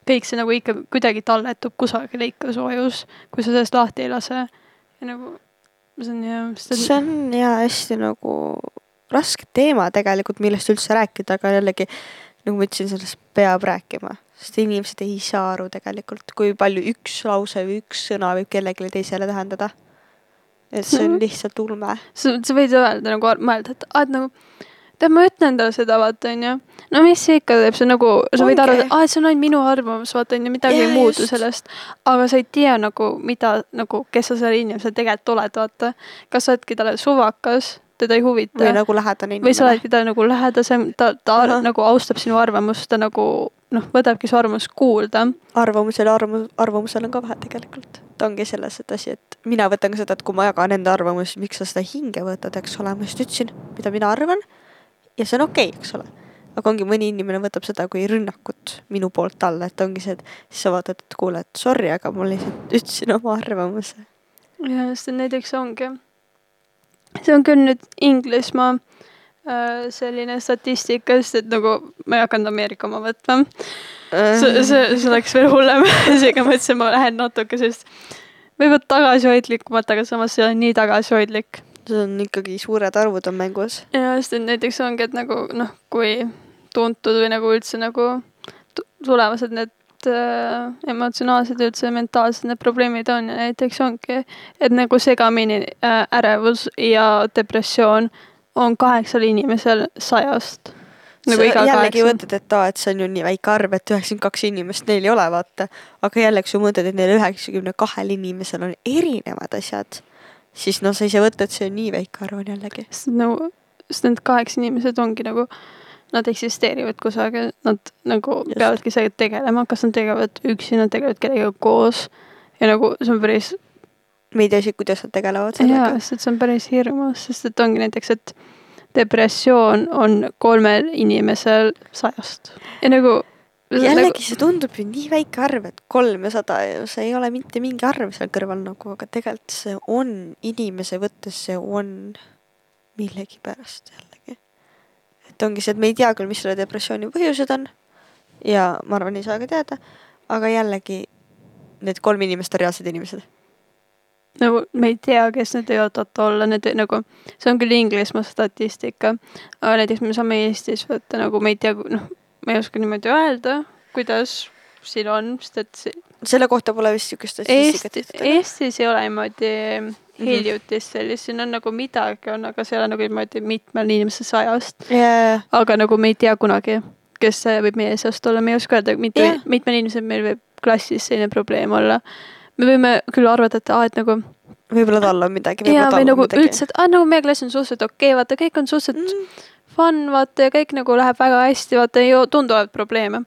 Speaker 2: kõik see nagu ikka kuidagi talletub kusagile ikka soojus, kui sa sellest lahti ei lase. Ja nagu see on jah,
Speaker 1: see on jaa hästi nagu raske teema tegelikult, millest üldse rääkida, aga jällegi nagu ma ütlesin, sellest peab rääkima, sest inimesed ei saa aru tegelikult, kui palju üks lause või üks sõna võib kellelegi teisele tähendada. et see on
Speaker 2: Mhm.
Speaker 1: lihtsalt ulme.
Speaker 2: sa, sa võid öelda nagu mõelda, et aa, et nagu tead, ma ütlen talle seda, vaata onju. no mis see ikka teeb, see nagu, sa võid arvata, et aa, et see on ainult minu arvamus, vaata onju, midagi
Speaker 1: Jaa,
Speaker 2: ei muutu
Speaker 1: just.
Speaker 2: sellest. aga sa ei tea nagu, mida nagu, kes sa selle inimesel tegelikult oled, vaata. kas sa oledki talle suvakas, teda ei huvita
Speaker 1: või nagu lähedane
Speaker 2: või sa
Speaker 1: inimene.
Speaker 2: oledki talle nagu lähedasem, ta, ta ar
Speaker 1: Ahah.
Speaker 2: nagu austab sinu arvamust, ta nagu noh, võtabki su arvamust kuulda.
Speaker 1: arvamusel arvamus, arvamusel on ka vahe tegelikult. ta ongi selles et asi, et mina võtan ka seda, et kui ma jagan enda arvamust, miks sa seda hinge võtad, eks ole, ma just ütlesin, mida mina arvan. Ja see on okei okay,, eks ole. aga ongi mõni inimene võtab seda kui rünnakut minu poolt talle, et ongi see, et siis sa vaatad, et kuule, et sorry, aga ma lihtsalt ütlesin oma arvamuse.
Speaker 2: ja sest näiteks ongi, see on küll nüüd Inglismaa äh, selline statistika, sest et nagu ma ei hakanud Ameerika oma võtma. see, see, see oleks veel hullem, <laughs> seega mõtlesin, ma lähen natuke sellist võib-olla tagasihoidlikumat, aga samas ei ole nii tagasihoidlik.
Speaker 1: See on ikkagi suured arvud on mängus.
Speaker 2: ja sest et näiteks ongi, et nagu noh, kui tuntud või nagu üldse nagu tu- tulevased need äh, emotsionaalsed ja üldse mentaalsed need probleemid on ja näiteks ongi, et nagu segamini äh, ärevus ja depressioon on kaheksal inimesel sajast. nagu
Speaker 1: sa jällegi mõtled, et aa, et see on ju nii väike arv, et üheksakümmend kaks inimest neil ei ole, vaata. aga jällegi, sa mõtled, et neil üheksakümne kahel inimesel on erinevad asjad, siis no sa ise võtad, see on nii väike arv on jällegi.
Speaker 2: sest nagu, sest need kaheksa inimesed ongi nagu, nad eksisteerivad kusagil, nad nagu
Speaker 1: Just.
Speaker 2: peavadki sellega tegelema, kas nad tegelevad üksi, nad tegelevad kellegagi koos ja nagu see on päris
Speaker 1: me ei tea isegi, kuidas nad tegelevad
Speaker 2: jaa,
Speaker 1: sellega.
Speaker 2: sest et see on päris hirmus, sest et ongi näiteks, et depressioon on kolmel inimesel sajast ja nagu.
Speaker 1: jällegi, see tundub ju nii väike arv, et kolmesada ja see ei ole mitte mingi arv seal kõrval nagu, aga tegelikult see on inimese võttes, see on millegipärast jällegi. et ongi see, et me ei tea küll, mis selle depressiooni põhjused on ja ma arvan, ei saa ka teada, aga jällegi need kolm inimest on reaalsed inimesed.
Speaker 2: nagu me ei tea, kes need võivad vaata olla, need nagu, see on küll Inglismaa statistika, aga näiteks me saame Eestis võtta nagu me ei tea, noh, ma ei oska niimoodi öelda, kuidas siin on, sest et see-
Speaker 1: selle kohta pole vist niisugust
Speaker 2: Eestis. Eestis ei ole niimoodi hiljutist sellist, siin on nagu midagi on, aga see ei ole nagu niimoodi mitmel inimesel sajast,
Speaker 1: jaa,
Speaker 2: aga nagu me ei tea kunagi, kes võib meie seast olla, me ei oska öelda, mitu
Speaker 1: Jah.,
Speaker 2: mitmel inimesel meil võib klassis selline probleem olla. me võime küll arvata, et aa, et nagu
Speaker 1: võib-olla tal on midagi,
Speaker 2: jaa, või nagu
Speaker 1: midagi.
Speaker 2: üldse, et aa, nagu meie klass on suhteliselt okei okay,, vaata kõik on suhteliselt
Speaker 1: Mm.
Speaker 2: fun, vaata ja kõik nagu läheb väga hästi, vaata ei tundu olevat probleeme.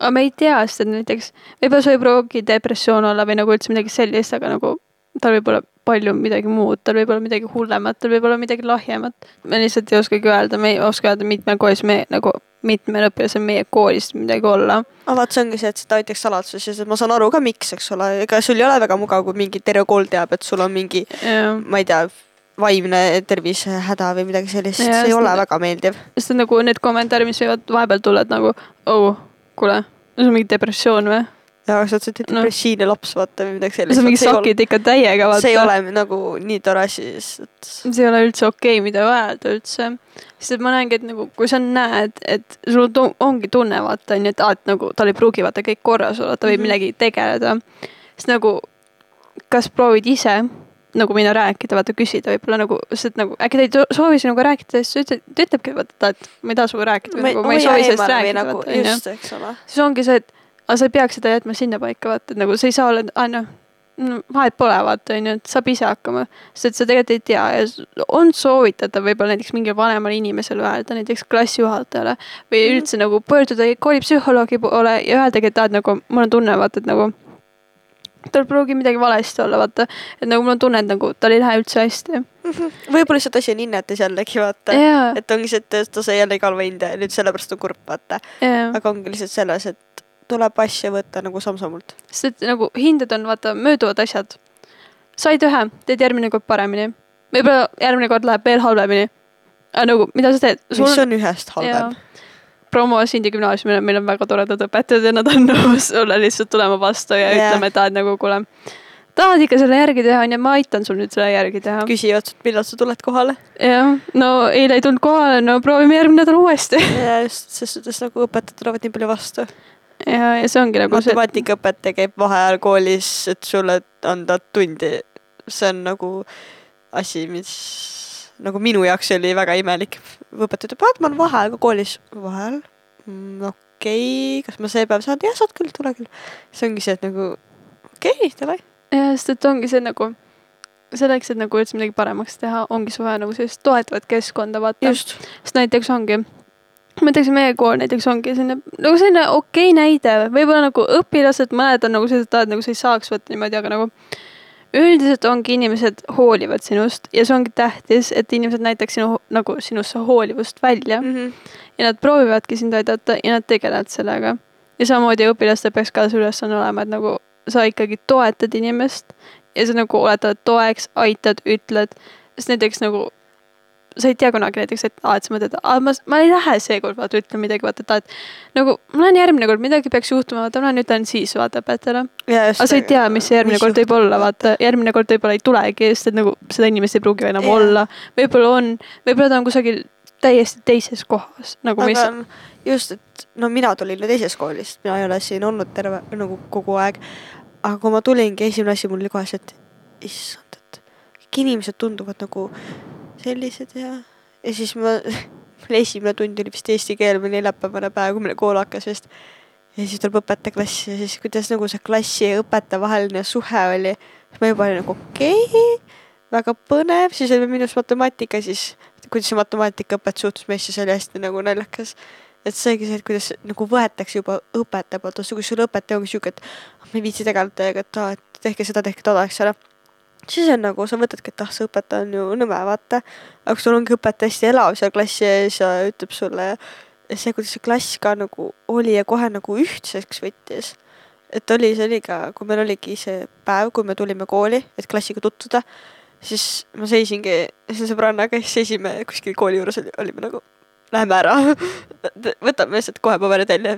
Speaker 2: aga me ei tea, sest et näiteks võib-olla see ei pruugi depressioon olla või nagu üldse midagi sellist, aga nagu tal võib olla palju midagi muud, tal võib olla midagi hullemat, tal võib olla midagi lahjemat. me lihtsalt ei oskagi öelda, me ei oska öelda, mitmel koolis me nagu, mitmel õpilasel meie koolis midagi olla.
Speaker 1: aga vaat see ongi see, et seda hoitakse saladuses ja see- ma saan aru ka, miks, eks ole, ega sul ei ole väga mugav, kui mingi terve kool teab, et sul on mingi, ma ei tea, vaimne tervisehäda või midagi sellist,
Speaker 2: Jaa,
Speaker 1: see ei ole väga meeldiv.
Speaker 2: sest et nagu need kommentaarid, mis võivad vahepeal tulla, et nagu oh, kuule, sul on mingi depressioon või?
Speaker 1: ja sa oled
Speaker 2: No.
Speaker 1: depressiivne laps, vaata või midagi sellist.
Speaker 2: sa mingi sakid ikka täiega vaata.
Speaker 1: see ei ole nagu nii tore asi, sest
Speaker 2: see ei ole üldse okei okay,, mida öelda üldse. sest et ma näengi, et nagu kui sa näed, et sul tu- ongi tunne vaata onju, et aa, et nagu tal ei pruugi vaata kõik korras olla, ta võib mm -hmm. millegi tegeleda. siis nagu, kas proovid ise nagu minna rääkida, vaata küsida võib-olla nagu, sest nagu äkki ta ei soovi sinuga rääkida, siis ta ütleb, ta ütlebki vaata, et ma ei taha sinuga rääkida nagu ma ei soovi sellest rääkida,
Speaker 1: nagu, just, eks ole.
Speaker 2: siis ongi see, et aga sa ei peaks seda jätma sinnapaika, vaata, et nagu sa ei saa olla, aa noh, vahet pole, vaata onju, et saab ise hakkama. sest et sa tegelikult ei tea ja on soovitatav võib-olla näiteks mingile vanemale inimesele öelda, näiteks klassijuhatajale või
Speaker 1: Mhm.
Speaker 2: üldse nagu pöörduda koolipsühholoogi poole ja öeldagi, et et nagu mul on tunne, vaata, et nagu tal pruugi midagi valesti olla, vaata, et nagu mul on tunne, et nagu tal ei lähe üldse hästi. <laughs>
Speaker 1: võib-olla lihtsalt asi on innetes jällegi vaata,
Speaker 2: jaa,
Speaker 1: et ongi see, et ta sai jälle igal võinud ja nüüd sellepärast on kurb vaata,
Speaker 2: jaa.
Speaker 1: aga ongi lihtsalt selles, et tuleb asja võtta nagu samm-sammult.
Speaker 2: sest et nagu hinded on vaata mööduvad asjad. said ühe, teed järgmine kord paremini. võib-olla järgmine kord läheb veel halvemini. aga nagu, mida sa teed?
Speaker 1: mis on ühest halvem.
Speaker 2: Promo Sindi gümnaasiumile, meil on väga toredad õpetajad ja nad on nõus sulle lihtsalt tulema vastu ja yeah. ütlema, et et nagu kuule, tahad ikka selle järgi teha, onju, ma aitan sul nüüd selle järgi teha.
Speaker 1: küsivad, millal sa tuled kohale.
Speaker 2: jah, no eile ei tulnud kohale, no proovime järgmine nädal uuesti.
Speaker 1: ja just, ses suhtes nagu õpetajad tulevad nii palju vastu.
Speaker 2: ja, ja see ongi nagu see,
Speaker 1: matemaatikaõpetaja käib vaheajal koolis, et sulle anda tundi. see on nagu asi, mis nagu minu jaoks oli väga imelik. õpetaja ütleb, et ma olen vaheajal ka koolis. vaheajal mm,? okei okay., kas ma see päev saan? jah, saad küll, tule küll. see ongi see, et nagu okei okay,, davai.
Speaker 2: ja sest et ongi see nagu selleks, et nagu üldse midagi paremaks teha, ongi sul vaja nagu sellist toetavat keskkonda vaata. sest näiteks ongi, ma ütleks, meie kool näiteks ongi selline nagu selline okei näide, võib-olla nagu õpilased, mõned on nagu sellised, et nagu sa ei saaks võtta niimoodi, aga nagu üldiselt ongi inimesed hoolivad sinust ja see ongi tähtis, et inimesed näitaks sinu nagu sinusse hoolivust välja
Speaker 1: Mm -hmm.
Speaker 2: ja nad proovivadki sind aidata ja nad tegelevad sellega. ja samamoodi õpilastel peaks ka see ülesanne olema, et nagu sa ikkagi toetad inimest ja sa nagu oled talle toeks, aitad, ütled, sest näiteks nagu sa ei tea kunagi näiteks, et aa, et sa mõtled, aa ma, ma ei lähe seekord vaata ütlema midagi, vaata, et aa, et nagu ma lähen järgmine kord, midagi peaks juhtuma, vaata ma lähen ütlen siis vaata õpetajale. aga sa ei tea, mis see järgmine kord võib olla, vaata, järgmine kord võib-olla ei tulegi, sest et nagu seda inimest ei pruugi enam
Speaker 1: Jaa.
Speaker 2: olla. võib-olla on, võib-olla ta on kusagil täiesti teises kohas, nagu mis
Speaker 1: aga just, et no mina tulin ju teisest koolist, mina ei ole siin olnud terve nagu kogu aeg. aga kui ma tulingi, esimene asi mul oli kohe see, et issand, et kõik inimesed tunduvad nagu sellised ja, ja siis ma, <laughs> mul esimene tund oli vist eesti keel, meil neljapäevane päev, kui meil kool hakkas vist. ja siis tuleb õpetaja klassi ja siis kuidas nagu see klassi ja õpetaja vaheline suhe oli, siis ma juba olin nagu okei okay,, väga põnev, siis oli minus matemaatika, siis kuidas see matemaatikaõpetaja suhtus meisse, see oli hästi nagu naljakas. et see oligi see, et kuidas nagu võetakse juba õpetaja poolt vastu, kui sul õpetaja ongi siuke, et "Ah, ma ei viitsi tegeleda teiega, et aa, et tehke seda, tehke toda, eks ole. Siis on nagu sa mõtledki, et ah, see õpetaja on ju nõme, vaata. aga kui sul ongi õpetaja hästi elav seal klassi ees ja ütleb sulle see, kuidas see klass ka nagu oli ja kohe nagu ühtseks võttis. et oli, see oli ka, kui meil oligi see päev, kui me tulime kooli, et klassiga tutvuda, siis ma seisingi selle sõbrannaga siis seisime kuskil kooli juures, olime nagu Läheme ära, võtame lihtsalt kohe paberid välja,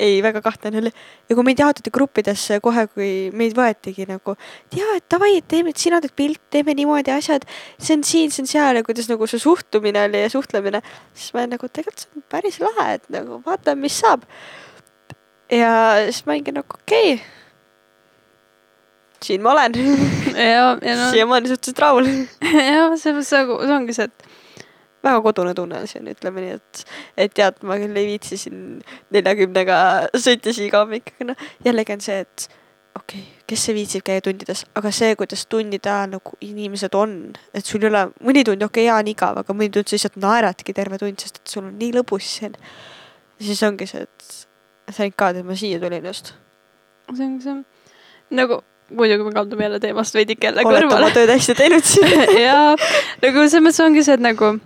Speaker 1: ei väga kahtlane oli. ja kui meid jaotati gruppidesse kohe, kui meid võetigi nagu, et jaa, et davai, et teeme, et sina teed pilt, teeme niimoodi asjad, see on siin, see on seal ja kuidas nagu see suhtumine oli ja suhtlemine, siis ma nagu tegelikult see on päris lahe, et nagu vaatame, mis saab. ja siis ma olingi nagu okei okay.. siin ma olen,
Speaker 2: noh,
Speaker 1: siiamaani suhteliselt rahul.
Speaker 2: jah, mõttes nagu see ongi see, et
Speaker 1: väga kodune tunne siin, ütleme nii, et, et tead, ma küll ei viitsi siin neljakümnega sõites iga hommik, aga noh, jällegi on see, et okei okay,, kes see viitsib käia tundides, aga see, kuidas tundide ajal nagu inimesed on, et sul ei ole mõni tund, okei okay,, jaa, on igav, aga mõni tund sa lihtsalt naeradki terve tund, sest et sul on nii lõbus siin. siis ongi see, et thank god, et ma siia tulin just.
Speaker 2: see ongi see, nagu muidugi me kaldume jälle teemast veidike jälle
Speaker 1: olete oma
Speaker 2: kõrvale.
Speaker 1: tööd hästi teinud siin. <laughs>
Speaker 2: ja nagu selles mõttes ongi see, et nagu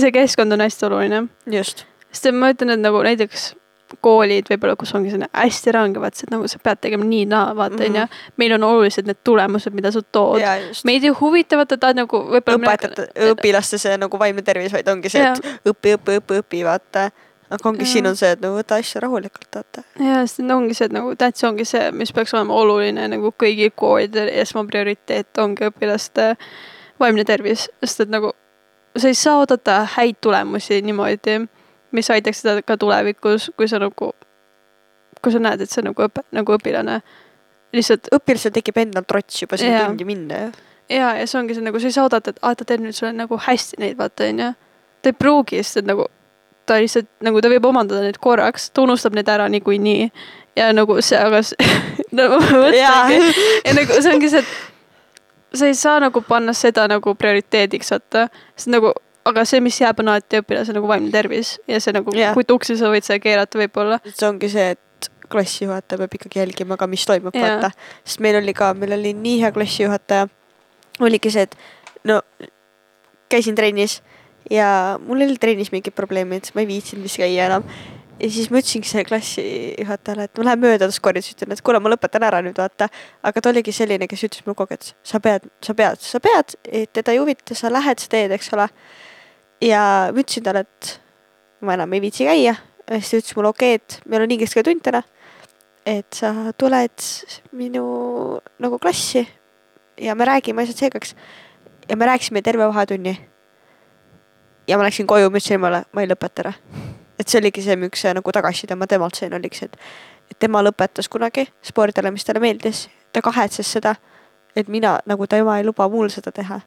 Speaker 2: see keskkond on hästi oluline,
Speaker 1: just.
Speaker 2: sest ma ütlen, et nagu näiteks koolid võib-olla, kus ongi selline hästi range, vaata, et nagu sa pead tegema nii-naa, vaata
Speaker 1: Mhm.
Speaker 2: onju. meil on olulised need tulemused, mida sa tood. meid ei huvita, vaata, ta nagu võib-olla.
Speaker 1: õpetajate, õpilaste see nagu vaimne tervis, vaid ongi see, et õpi, õpi, õpi, õpi, vaata. aga ongi siin on see, et no võta asju rahulikult, vaata.
Speaker 2: ja sest et ongi see, et nagu tähtis ongi see, mis peaks olema oluline nagu kõigil koolidel, esmaprioriteet ongi õpilaste vaimne tervis, sest et nagu sa ei saa oodata häid tulemusi niimoodi, mis aitaks seda ka tulevikus, kui sa nagu, kui sa näed, et see nagu õpe, nagu õpilane lihtsalt
Speaker 1: õpilasel tekib endal trots juba sinna tundi minna ju.
Speaker 2: ja, ja see ongi see nagu sa ei saa oodata, et aa, ta teeb nüüd sulle nagu hästi neid, vaata onju. ta ei pruugi, sest et nagu ta lihtsalt nagu ta võib omandada need korraks, ta unustab need ära niikuinii ja nagu see, aga see, <laughs> no ma mõtlengi, ja nagu see ongi see, et sa ei saa nagu panna seda nagu prioriteediks, vaata, sest nagu, aga see, mis jääb, on alati õpilase nagu vaimne tervis ja see nagu
Speaker 1: Jah.
Speaker 2: kui tuksi sa võid seda keerata võib-olla.
Speaker 1: see ongi see, et klassijuhataja peab ikkagi jälgima ka, mis toimub,
Speaker 2: Jaa.
Speaker 1: vaata. sest meil oli ka, meil oli nii hea klassijuhataja. oligi see, et no käisin trennis ja mul oli trennis mingid probleemid, ma ei viitsinud vist käia enam. Ja siis ma ütlesingi sellele klassijuhatajale, et ma lähen mööda tast koridorist, ütlen, et kuule, ma lõpetan ära nüüd vaata. aga ta oligi selline, kes ütles mulle kogu aeg, et sa pead, sa pead, sa pead, teda ei huvita, sa lähed, sa teed, eks ole. ja ma ütlesin talle, et ma enam ei viitsi käia. ja siis ta ütles mulle, okei okay,, et meil on inglise keele tund täna. et sa tuled minu nagu klassi ja me räägime asjad selgeks. ja me rääkisime terve vahetunni. ja ma läksin koju, ma ütlesin emale, ma ei lõpeta ära. Et see oligi see, miks nagu tagasiside ma temalt sain, oligi see, et et tema lõpetas kunagi spordile, mis talle meeldis, ta kahetses seda, et mina nagu tema ei luba mul seda teha.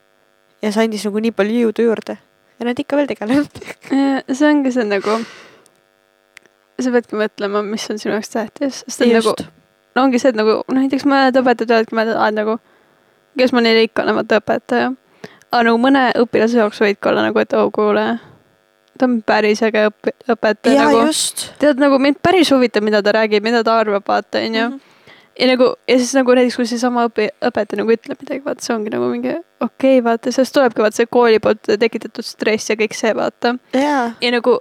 Speaker 1: ja see andis nagu nii palju jõudu juurde ja nad ikka veel tegelevad. <laughs>
Speaker 2: see ongi see nagu, sa peadki mõtlema, mis on sinu jaoks tähtis, sest et nagu no ongi see, et nagu näiteks mõned õpetajad ütlevad, mõned et nagu, kes ma neile ikka olen, vaata õpetaja. aga nagu mõne õpilase jaoks võidki olla nagu, et oh kuule, ta on päris äge õp-, õpetaja. nagu, tead nagu mind päris huvitab, mida ta räägib, mida ta arvab, vaata onju mm. -hmm ja nagu ja siis nagu näiteks, kui seesama õpi-, õpetaja nagu ütleb midagi, vaata see ongi nagu mingi okei okay,, vaata sellest tulebki vaata see kooli poolt tekitatud stress ja kõik see vaata.
Speaker 1: jaa.
Speaker 2: ja nagu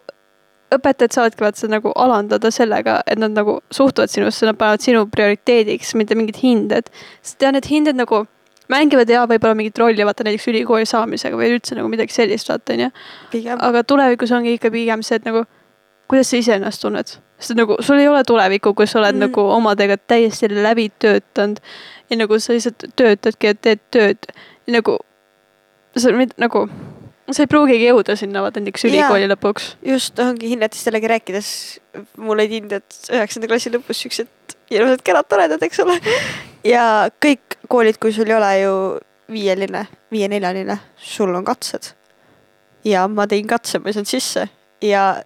Speaker 2: õpetajad saavadki vaata seda nagu alandada sellega, et nad nagu suhtuvad sinusse, nad panevad sinu prioriteediks, mitte mingid hinded. sest ja need hinded nagu mängivad ja võib-olla mingit rolli, vaata näiteks ülikooli saamisega või üldse nagu midagi sellist, vaata onju. aga tulevikus ongi ikka pigem see, et nagu kuidas sa ise ennast tunned. sest nagu sul ei ole tulevikku, kui sa oled mm. nagu omadega täiesti läbi töötanud ja nagu sa lihtsalt töötadki ja teed tööd ja nagu sa nagu sa ei pruugigi jõuda sinna vaata näiteks ülikooli yeah. lõpuks.
Speaker 1: just, ongi hinnetistellegi rääkides, mul olid hinded üheksanda klassi lõpus siuksed ilusad, kenad, toredad, eks ole. <laughs> ja kõik koolid, kui sul ei ole ju viieline, viie-neljaline, sul on katsed. ja ma tegin katse, ma ei saanud sisse ja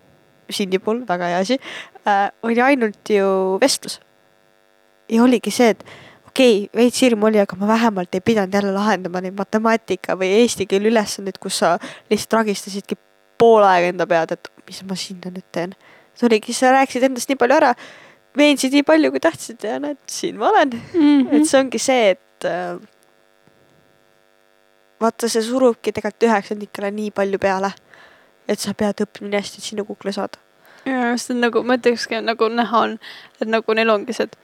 Speaker 1: Sindi puhul väga hea asi äh,, oli ainult ju vestlus. ja oligi see, et okei okay,, veits hirm oli, aga ma vähemalt ei pidanud jälle lahendama neid matemaatika või eesti keele ülesandeid, kus sa lihtsalt ragistasidki pool aega enda pead, et mis ma sinna nüüd teen. see oligi, sa rääkisid endast nii palju ära, veensid nii palju, kui tahtsid ja näed, siin ma olen mm. -hmm. et see ongi see, et äh, vaata, see surubki tegelikult üheksandikele nii palju peale, et sa pead õppima nii hästi, et sinna kukle saada.
Speaker 2: ja just, et nagu ma ütlekski, nagu näha on, et nagu neil ongi see, et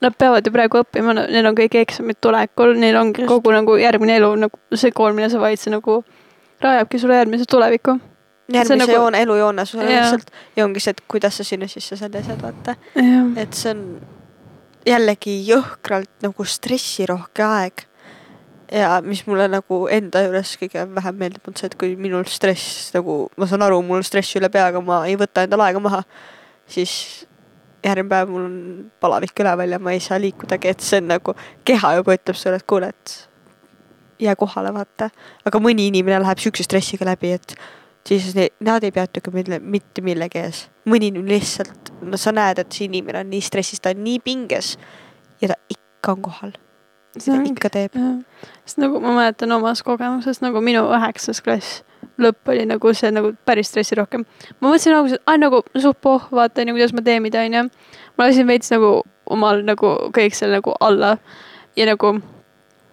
Speaker 2: Nad peavad ju praegu õppima, neil on kõik eksamid tulekul, neil ongi Just. kogu nagu järgmine elu nagu see kool, mille sa valid, see nagu rajabki sulle järgmise tuleviku.
Speaker 1: järgmise nagu... joone, elujoone sulle lihtsalt ja ongi see, et kuidas sa sinna sisse saad ja saad vaata. et see on jällegi jõhkralt nagu stressirohke aeg. ja mis mulle nagu enda juures kõige vähem meeldib, on see, et kui minul stress nagu, ma saan aru, mul on stress üle pea, aga ma ei võta endale aega maha, siis järgmine päev mul on palavik üleval ja ma ei saa liikudagi, et see on nagu, keha juba ütleb sulle, et kuule, et jää kohale, vaata. aga mõni inimene läheb siukse stressiga läbi, et siis ne, nad ei peatugi mille, mitte millegi ees. mõni lihtsalt, no sa näed, et see inimene on nii stressis, ta on nii pinges ja ta ikka on kohal. seda ikka teeb.
Speaker 2: sest nagu ma mäletan omast kogemusest nagu minu üheksas klass lõpp oli nagu see nagu päris stressirohkem. ma mõtlesin alguses, et aa nagu suht pohh, vaata onju, kuidas ma teen, mida onju. ma lasin veits nagu omal nagu kõik seal nagu alla ja nagu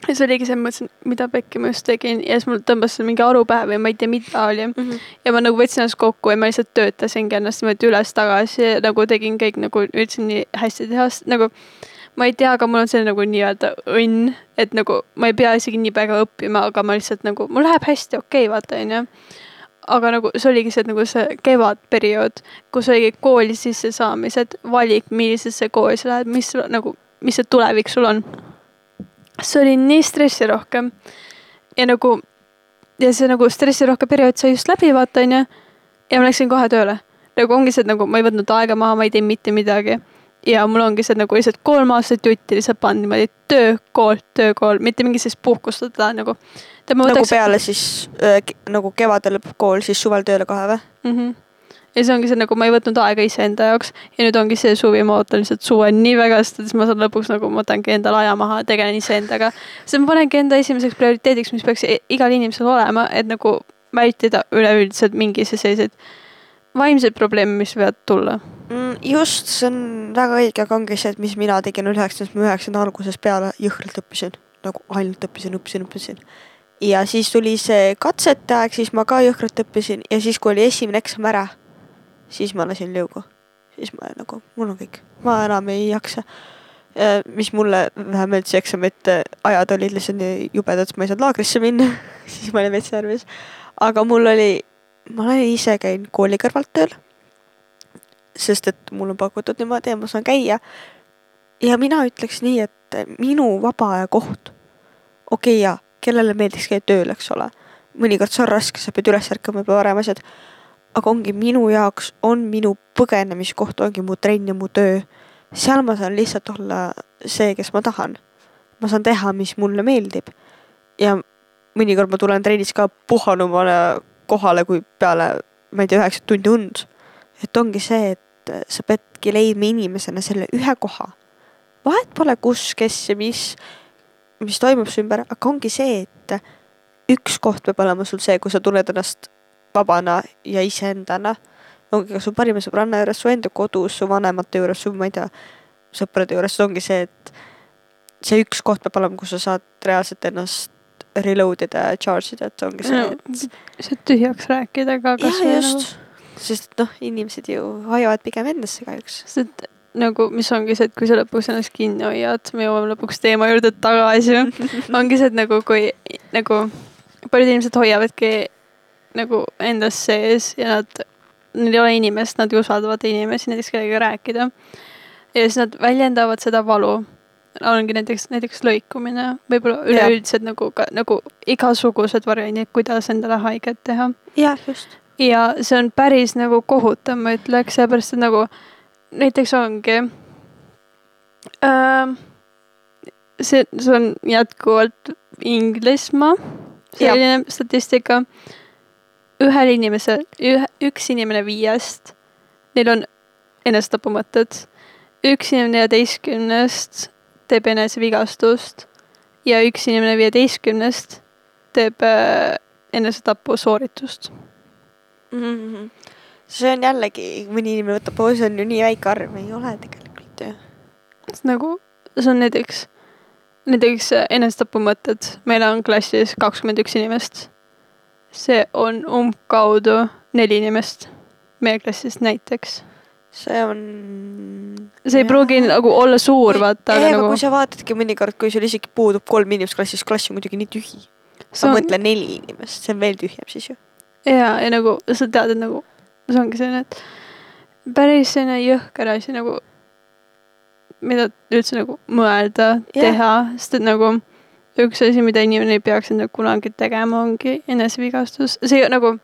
Speaker 2: ja see oligi see, ma mõtlesin, mida pekki ma just tegin ja siis mul tõmbas mingi aru pähe või ma ei tea, mida oli mm. -hmm. ja ma nagu võtsin ennast kokku ja ma lihtsalt töötasingi ennast niimoodi üles-tagasi ja nagu tegin kõik nagu üritasin nii hästi teha, nagu ma ei tea, aga mul on see nagu nii-öelda õnn, et nagu ma ei pea isegi nii väga õppima, aga ma lihtsalt nagu, mul läheb hästi, okei okay,, vaata onju. aga nagu see oligi see nagu see kevadperiood, kus oligi kooli sissesaamised, valik, millisesse kooli sa lähed, mis nagu, mis see tulevik sul on. See oli nii stressirohke ja nagu ja see nagu stressirohke periood sai just läbi, vaata onju. ja ma läksin kohe tööle. nagu ongi see, et nagu ma ei võtnud aega maha, ma ei teinud mitte midagi ja mul ongi see nagu lihtsalt kolm aastat jutti lihtsalt pannud niimoodi töö, kool, töö, kool, mitte mingi sellist puhkust võtta nagu.
Speaker 1: nagu võtaks... peale siis äh, nagu kevadel lõpeb kool, siis suvel tööle kohe või
Speaker 2: mm? -hmm. Ja see ongi see nagu ma ei võtnud aega iseenda jaoks ja nüüd ongi see suvi, ma ootan lihtsalt suve nii väga, sest siis ma saan lõpuks nagu ma võtangi endale aja maha, tegelen iseendaga. siis ma panengi enda esimeseks prioriteediks, mis peaks igal inimesel olema, et nagu vältida üleüldiselt mingisuguseid selliseid vaimseid probleeme, mis võivad tulla
Speaker 1: mm,? just, see on väga õige, aga ongi see, et mis mina tegin üheksandast, ma üheksanda algusest peale jõhkralt õppisin, nagu ainult õppisin, õppisin, õppisin. ja siis tuli see katsete aeg, siis ma ka jõhkralt õppisin ja siis, kui oli esimene eksam ära, siis ma lasin lõugu. siis ma nagu, mul on kõik, ma enam ei jaksa. mis mulle vähe meeldis eksamite ajad olid lihtsalt nii jubedad, et ma ei saanud laagrisse minna <laughs> siis ma olin veits närvis. aga mul oli ma olen ise käinud kooli kõrvalt tööl. sest et mul on pakutud niimoodi ja ma saan käia. ja mina ütleks nii, et minu vaba aja koht, okei okay, jaa, kellele meeldiks käia tööl, eks ole. mõnikord see on raske, sa pead üles ärkama juba varem asjad. Aga ongi minu jaoks on minu põgenemiskoht, ongi mu trenn ja mu töö. seal ma saan lihtsalt olla see, kes ma tahan. ma saan teha, mis mulle meeldib. ja mõnikord ma tulen trennis ka puhanumale kohale, kui peale, ma ei tea, üheksat tundi und. et ongi see, et sa peadki leidma inimesena selle ühe koha. vahet pole, kus, kes ja mis, mis toimub su ümber, aga ongi see, et üks koht peab olema sul see, kus sa tunned ennast vabana ja iseendana. ongi ka su parima sõbranna juures, su enda kodus, su vanemate juures, su, ma ei tea, sõprade juures, ongi see, et see üks koht peab olema, kus sa saad reaalselt ennast reload ida ja charge ida, et ongi see, et
Speaker 2: see tühjaks rääkida ka kas
Speaker 1: jah, just, sest et noh, inimesed ju hoiavad pigem endasse kahjuks.
Speaker 2: sest nagu, mis ongi see, et kui sa lõpuks ennast kinni hoiad, me jõuame lõpuks teema juurde tagasi <laughs> ongi see, et nagu kui nagu paljud inimesed hoiavadki nagu endas sees ja nad, neil ei ole inimest, nad ei usalda vaata inimesi, näiteks kellegagi rääkida. ja siis nad väljendavad seda valu. ongi näiteks, näiteks lõikumine, võib-olla üleüldiselt nagu nagu igasugused variandid, kuidas endale haiget teha.
Speaker 1: jah, just.
Speaker 2: ja see on päris nagu kohutav, ma ütleks, sellepärast et nagu näiteks ongi äh, see, see on jätkuvalt Inglismaa selline statistika. Ühel inimesel, ühe, üks inimene viiest, neil on enesetapumõtted. üks inimene neljateistkümnest teeb enesevigastust ja üks inimene viieteistkümnest teeb äh, enesetapu sooritust
Speaker 1: mm. -hmm. see on jällegi, mõni inimene võtab, oo, see on ju nii väike arv, ei ole tegelikult ju.
Speaker 2: nagu, see on näiteks näiteks äh, enesetapumõtted, meil on klassis kakskümmend üks inimest. See on umbkaudu neli inimest meie klassist näiteks.
Speaker 1: see on.
Speaker 2: see ei ja. pruugi nagu olla suur, vaata.
Speaker 1: ei, aga nagu... kui sa vaatadki mõnikord, kui sul isegi puudub kolm inimest klassis, klass on muidugi nii tühi. ma on... mõtlen neli inimest, see on veel tühjem siis ju.
Speaker 2: ja, ja nagu sa tead, et nagu see ongi selline, et päris selline jõhker asi nagu mida üldse nagu mõelda teha, sest et nagu üks asi, mida inimene ei peaks endale kunagi tegema, ongi enesevigastus, see nagu,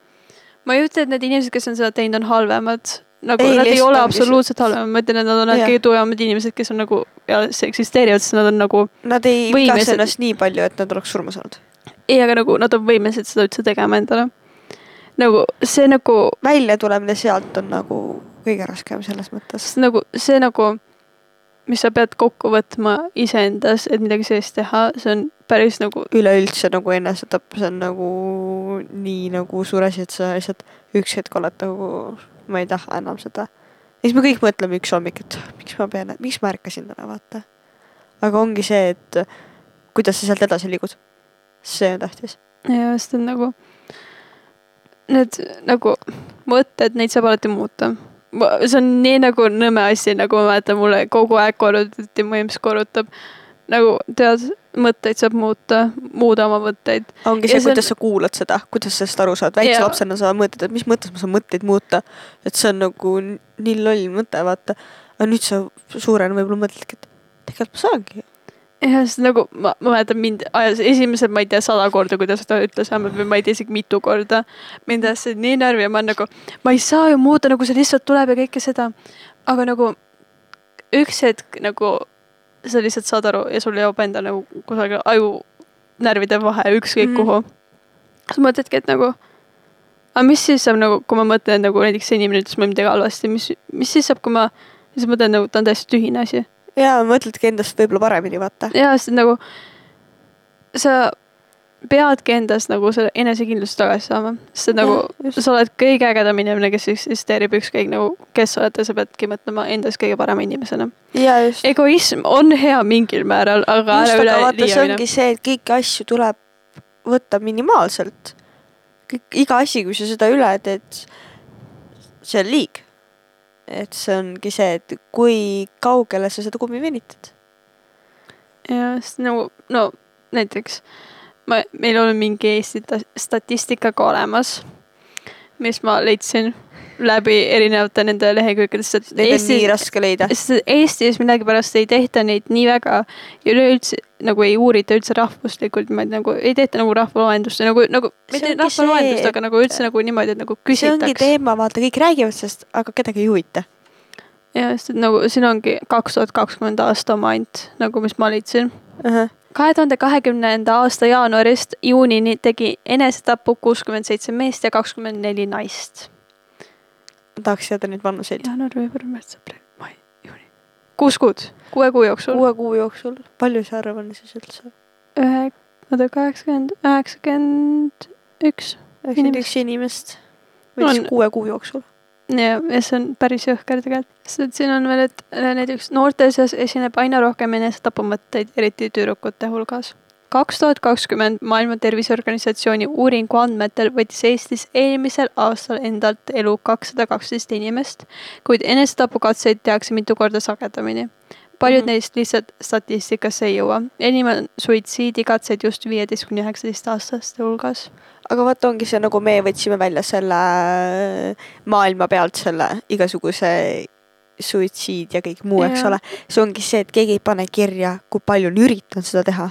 Speaker 2: ma ei ütle, et need inimesed, kes on seda teinud, on halvemad, nagu ei, nad ei ole absoluutselt halvemad, ma ütlen, et nad on need kõige tugevamad inimesed, kes on nagu ja eksisteerivad, sest nad on nagu.
Speaker 1: Nad ei vigasta ennast nii palju, et nad oleks surma saanud.
Speaker 2: ei, aga nagu nad on võimelised seda üldse tegema endale. nagu see nagu.
Speaker 1: väljatulemine sealt on nagu kõige raskem selles mõttes.
Speaker 2: nagu see nagu mis sa pead kokku võtma iseendas, et midagi sellist teha, see on päris nagu.
Speaker 1: üleüldse nagu enesetapp, see on nagu nii nagu suur asi, et sa lihtsalt üks hetk oled nagu, ma ei taha enam seda. ja siis me kõik mõtleme üks hommik, et miks ma pean, miks ma ärkasin täna, vaata. aga ongi see, et kuidas sa sealt edasi liigud. see on tähtis.
Speaker 2: ja, sest et nagu need nagu mõtted, neid saab alati muuta see on nii nagu nõme asi, nagu ma mäletan, mulle kogu aeg korrutati, mu imps korrutab. nagu tead, mõtteid saab muuta, muuda oma mõtteid.
Speaker 1: ongi see, kuidas on... sa kuulad seda, kuidas sa sellest aru saad, väikse ja. lapsena sa mõtled, et mis mõttes ma saan mõtteid muuta. et see on nagu nii loll mõte, vaata. aga nüüd sa suurena võib-olla mõtledki, et tegelikult ma saangi
Speaker 2: jah, sest nagu ma, ma mäletan mind ajas esimesed, ma ei tea, sada korda, kuidas ta ütles või ma ei tea isegi mitu korda. mind ajas see nii närvi ja ma nagu, ma ei saa ju muuta, nagu see lihtsalt tuleb ja kõike seda. aga nagu üks hetk nagu sa lihtsalt saad aru ja sul jõuab endal nagu kusagil aju närvide vahe ükskõik mm. kuhu. siis mõtledki, et nagu, aga mis siis saab nagu, kui ma mõtlen nagu näiteks see inimene ütles mulle midagi halvasti, mis, mis siis saab, kui ma, siis mõtlen nagu ta on täiesti tühine asi
Speaker 1: jaa, mõtledki endast võib-olla paremini, vaata.
Speaker 2: jaa, sest nagu sa peadki endast nagu selle enesekindlust tagasi saama, sest et nagu ja, sa oled kõige ägedam inimene, kes eksisteerib, ükskõik nagu kes sa oled ja sa peadki mõtlema endast kõige parema inimesena. egoism on hea mingil määral, aga
Speaker 1: ära üle liia see ongi see, et kõiki asju tuleb võtta minimaalselt. iga asi, kui sa seda üle teed, see on liig et see ongi see, et kui kaugele sa seda kummi venitad.
Speaker 2: jah, sest nagu no näiteks ma, meil on mingi Eesti statistika ka olemas, mis ma leidsin läbi erinevate nende lehekülgede, sest
Speaker 1: Neid Eesti, on nii raske leida.
Speaker 2: sest Eestis millegipärast ei tehta neid nii väga ja üleüldse nagu ei uurita üldse rahvuslikult niimoodi nagu ei tehta nagu rahvaloendust nagu, nagu mitte rahvaloendust, aga nagu üldse nagu niimoodi, et nagu küsitakse.
Speaker 1: see ongi teema, vaata, kõik räägivad sellest, aga kedagi ei huvita.
Speaker 2: ja sest et nagu siin ongi kaks tuhat kakskümmend aasta oma ainult nagu, mis ma leidsin. kahe tuhande kahekümnenda aasta jaanuarist juunini tegi enesetapu kuuskümmend seitse meest ja kakskümmend neli naist.
Speaker 1: Ma tahaks teada neid vanuseid.
Speaker 2: jaanuar, veebruar, märts, aprill, mai, juuni. kuus kuud, kuue kuu jooksul.
Speaker 1: kuue kuu jooksul, palju see arv on siis üldse?
Speaker 2: ühe, oota kaheksakümmend, üheksakümmend üks.
Speaker 1: üheksakümmend üks inimest. või siis
Speaker 2: On-
Speaker 1: kuue kuu jooksul.
Speaker 2: ja, ja see on päris jõhker tegelikult, sest et siin on veel, et äh, näiteks noorte seas esineb aina rohkem enesetapumõtteid, eriti tüdrukute hulgas. Kaks tuhat kakskümmend Maailma Terviseorganisatsiooni uuringu andmetel võttis Eestis eelmisel aastal endalt elu kakssada kaksteist inimest, kuid enesetapukatseid tehakse mitu korda sagedamini. paljud mm. -hmm. neist lihtsalt statistikasse ei jõua. enim on suitsiidikatseid just viieteist kuni üheksateist aastaste hulgas.
Speaker 1: aga vaata, ongi see nagu me võtsime välja selle maailma pealt selle igasuguse suitsiid ja kõik muu, eks ole. see ongi see, et keegi ei pane kirja, kui palju on üritanud seda teha,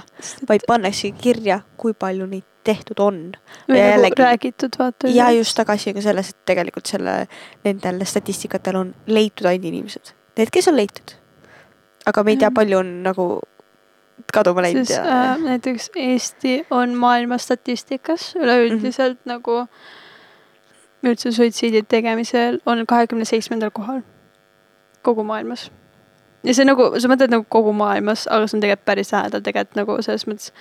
Speaker 1: vaid pannakse kirja, kui palju neid tehtud on.
Speaker 2: või
Speaker 1: ja
Speaker 2: nagu
Speaker 1: jällegi-
Speaker 2: räägitud, vaata.
Speaker 1: ja just tagasi on ka selles, et tegelikult selle, nendel statistikatel on leitud ainult inimesed, need, kes on leitud. aga me ei tea, palju on nagu kaduma läinud
Speaker 2: siis äh, näiteks Eesti on maailma statistikas üleüldiselt mm -hmm. nagu üldse suitsiidi tegemisel on kahekümne seitsmendal kohal kogu maailmas. ja see nagu, sa mõtled nagu kogu maailmas, aga see on tegelikult päris lähedal tegelikult nagu selles mõttes.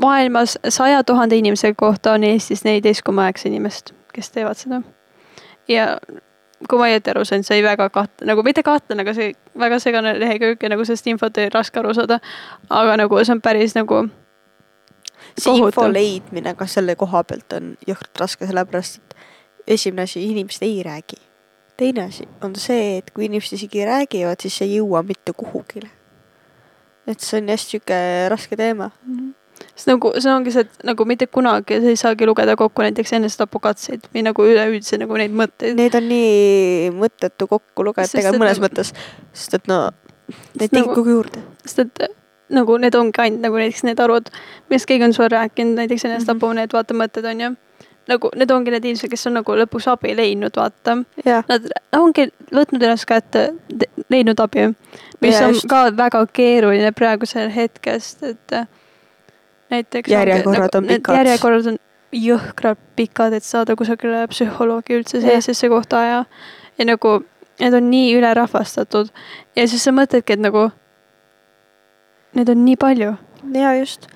Speaker 2: maailmas saja tuhande inimese kohta on Eestis neliteist koma üheksa inimest, kes teevad seda. ja kui ma õieti aru sain, see oli väga kaht-, nagu mitte kahtlane, aga see väga segane lehekülg ja nagu sellest infot oli raske aru saada. aga nagu see on päris nagu
Speaker 1: see info
Speaker 2: kohutav.
Speaker 1: leidmine ka selle koha pealt on jõhkralt raske, sellepärast et esimene asi, inimesed ei räägi. Teine asi on see, et kui inimesed isegi räägivad, siis see ei jõua mitte kuhugile. et see on hästi sihuke raske teema.
Speaker 2: sest nagu see ongi see, et nagu mitte kunagi sa ei saagi lugeda kokku näiteks enesetapukatseid või nagu üleüldse nagu neid mõtteid.
Speaker 1: Neid on nii mõttetu kokku lugeda tegelikult mõnes
Speaker 2: nagu-
Speaker 1: mõttes, sest et no neid
Speaker 2: nagu-
Speaker 1: tekib kogu juurde.
Speaker 2: sest et nagu need ongi ainult nagu näiteks need arvud, millest keegi on sulle rääkinud, näiteks enesetapu need vaata mõtted on ju. Nagu need ongi need inimesed, kes on nagu lõpuks abi leidnud, vaata. Nad ongi võtnud ennast kätte, leidnud abi, mis
Speaker 1: Ja
Speaker 2: on
Speaker 1: just.
Speaker 2: ka väga keeruline praegusel hetkest, et äh, näiteks.
Speaker 1: Järjekorrad on
Speaker 2: need
Speaker 1: pikad.
Speaker 2: järjekorrad on jõhkralt pikad, et saada kusagile psühholoogi üldse sellisesse kohta ja, ja nagu need on nii ülerahvastatud ja siis sa mõtledki, et nagu neid on nii palju.
Speaker 1: ja just.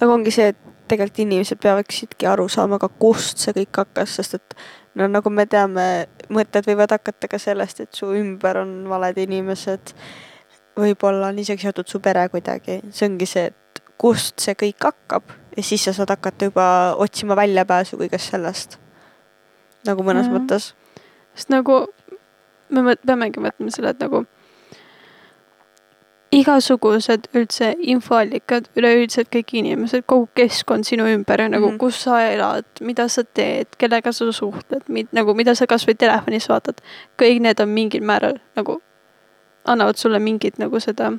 Speaker 1: aga ongi see, et tegelikult inimesed peaksidki aru saama ka, kust see kõik hakkas, sest et no nagu me teame, mõtted võivad hakata ka sellest, et su ümber on valed inimesed. võib-olla on isegi seotud su pere kuidagi, see ongi see, et kust see kõik hakkab ja siis sa saad hakata juba otsima väljapääsu kõigest sellest. nagu mõnes
Speaker 2: Jah.
Speaker 1: mõttes.
Speaker 2: sest nagu me peamegi mõtlema selle, et nagu igasugused üldse infoallikad, üleüldiselt kõik inimesed, kogu keskkond sinu ümber ja nagu
Speaker 1: Mhm.
Speaker 2: kus sa elad, mida sa teed, kellega sa suhtled, nagu mida sa kasvõi telefonis vaatad, kõik need on mingil määral nagu annavad sulle mingit nagu seda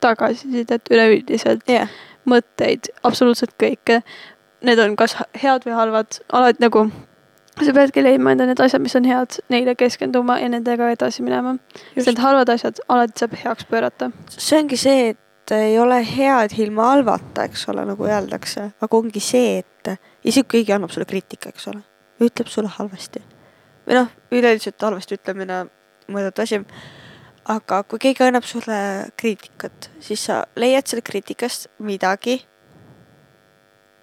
Speaker 2: tagasisidet üleüldiselt
Speaker 1: jah,
Speaker 2: mõtteid, absoluutselt kõike. Need on kas head või halvad, alati nagu sa peadki leidma enda need asjad, mis on head, neile keskenduma ja nendega edasi minema. sest need halvad asjad alati saab heaks pöörata.
Speaker 1: see ongi see, et ei ole head ilma halvata, eks ole, nagu öeldakse, aga ongi see, et isegi kui keegi annab sulle kriitika, eks ole, ütleb sulle halvasti. või noh, üleüldiselt halvasti ütlemine mõõdetu asi. aga kui keegi annab sulle kriitikat, siis sa leiad sellest kriitikast midagi,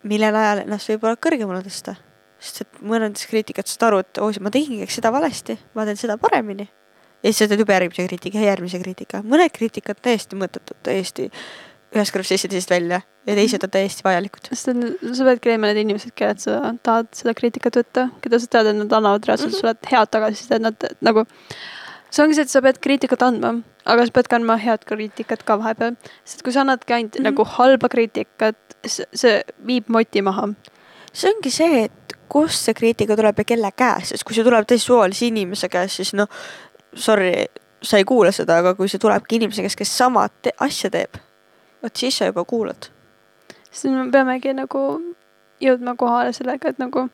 Speaker 1: mille najal ennast võib-olla kõrgemale tõsta. Sest et mõnedest kriitikast saad aru, et oo, ma tegingi seda valesti, ma teen seda paremini ja siis sa teed juba järgmise kriitika ja järgmise kriitika. mõned kriitikad täiesti mõttetud, täiesti ühest kõrvast sisse, teisest välja ja teised on täiesti vajalikud.
Speaker 2: sest sa peadki leidma need inimesed, kellelt sa tahad seda kriitikat võtta, keda sa tead, et nad annavad reaalselt
Speaker 1: Mhm.
Speaker 2: sulle head tagasisidet, nad nagu. see ongi see, et sa pead kriitikat andma, aga sa pead ka andma head kriitikat ka vahepeal. sest kui sa annadki ainult mm. -hmm. nagu halba kriitikat, see viib moti maha.
Speaker 1: see ongi see, et kust see kriitika tuleb ja kelle käest, sest kui see tuleb täiesti suvalise inimese käest, siis noh, sorry, sa ei kuula seda, aga kui see tulebki inimese käest, kes sama te asja teeb, vot siis sa juba kuulad.
Speaker 2: siis me peamegi nagu jõudma kohale sellega, et nagu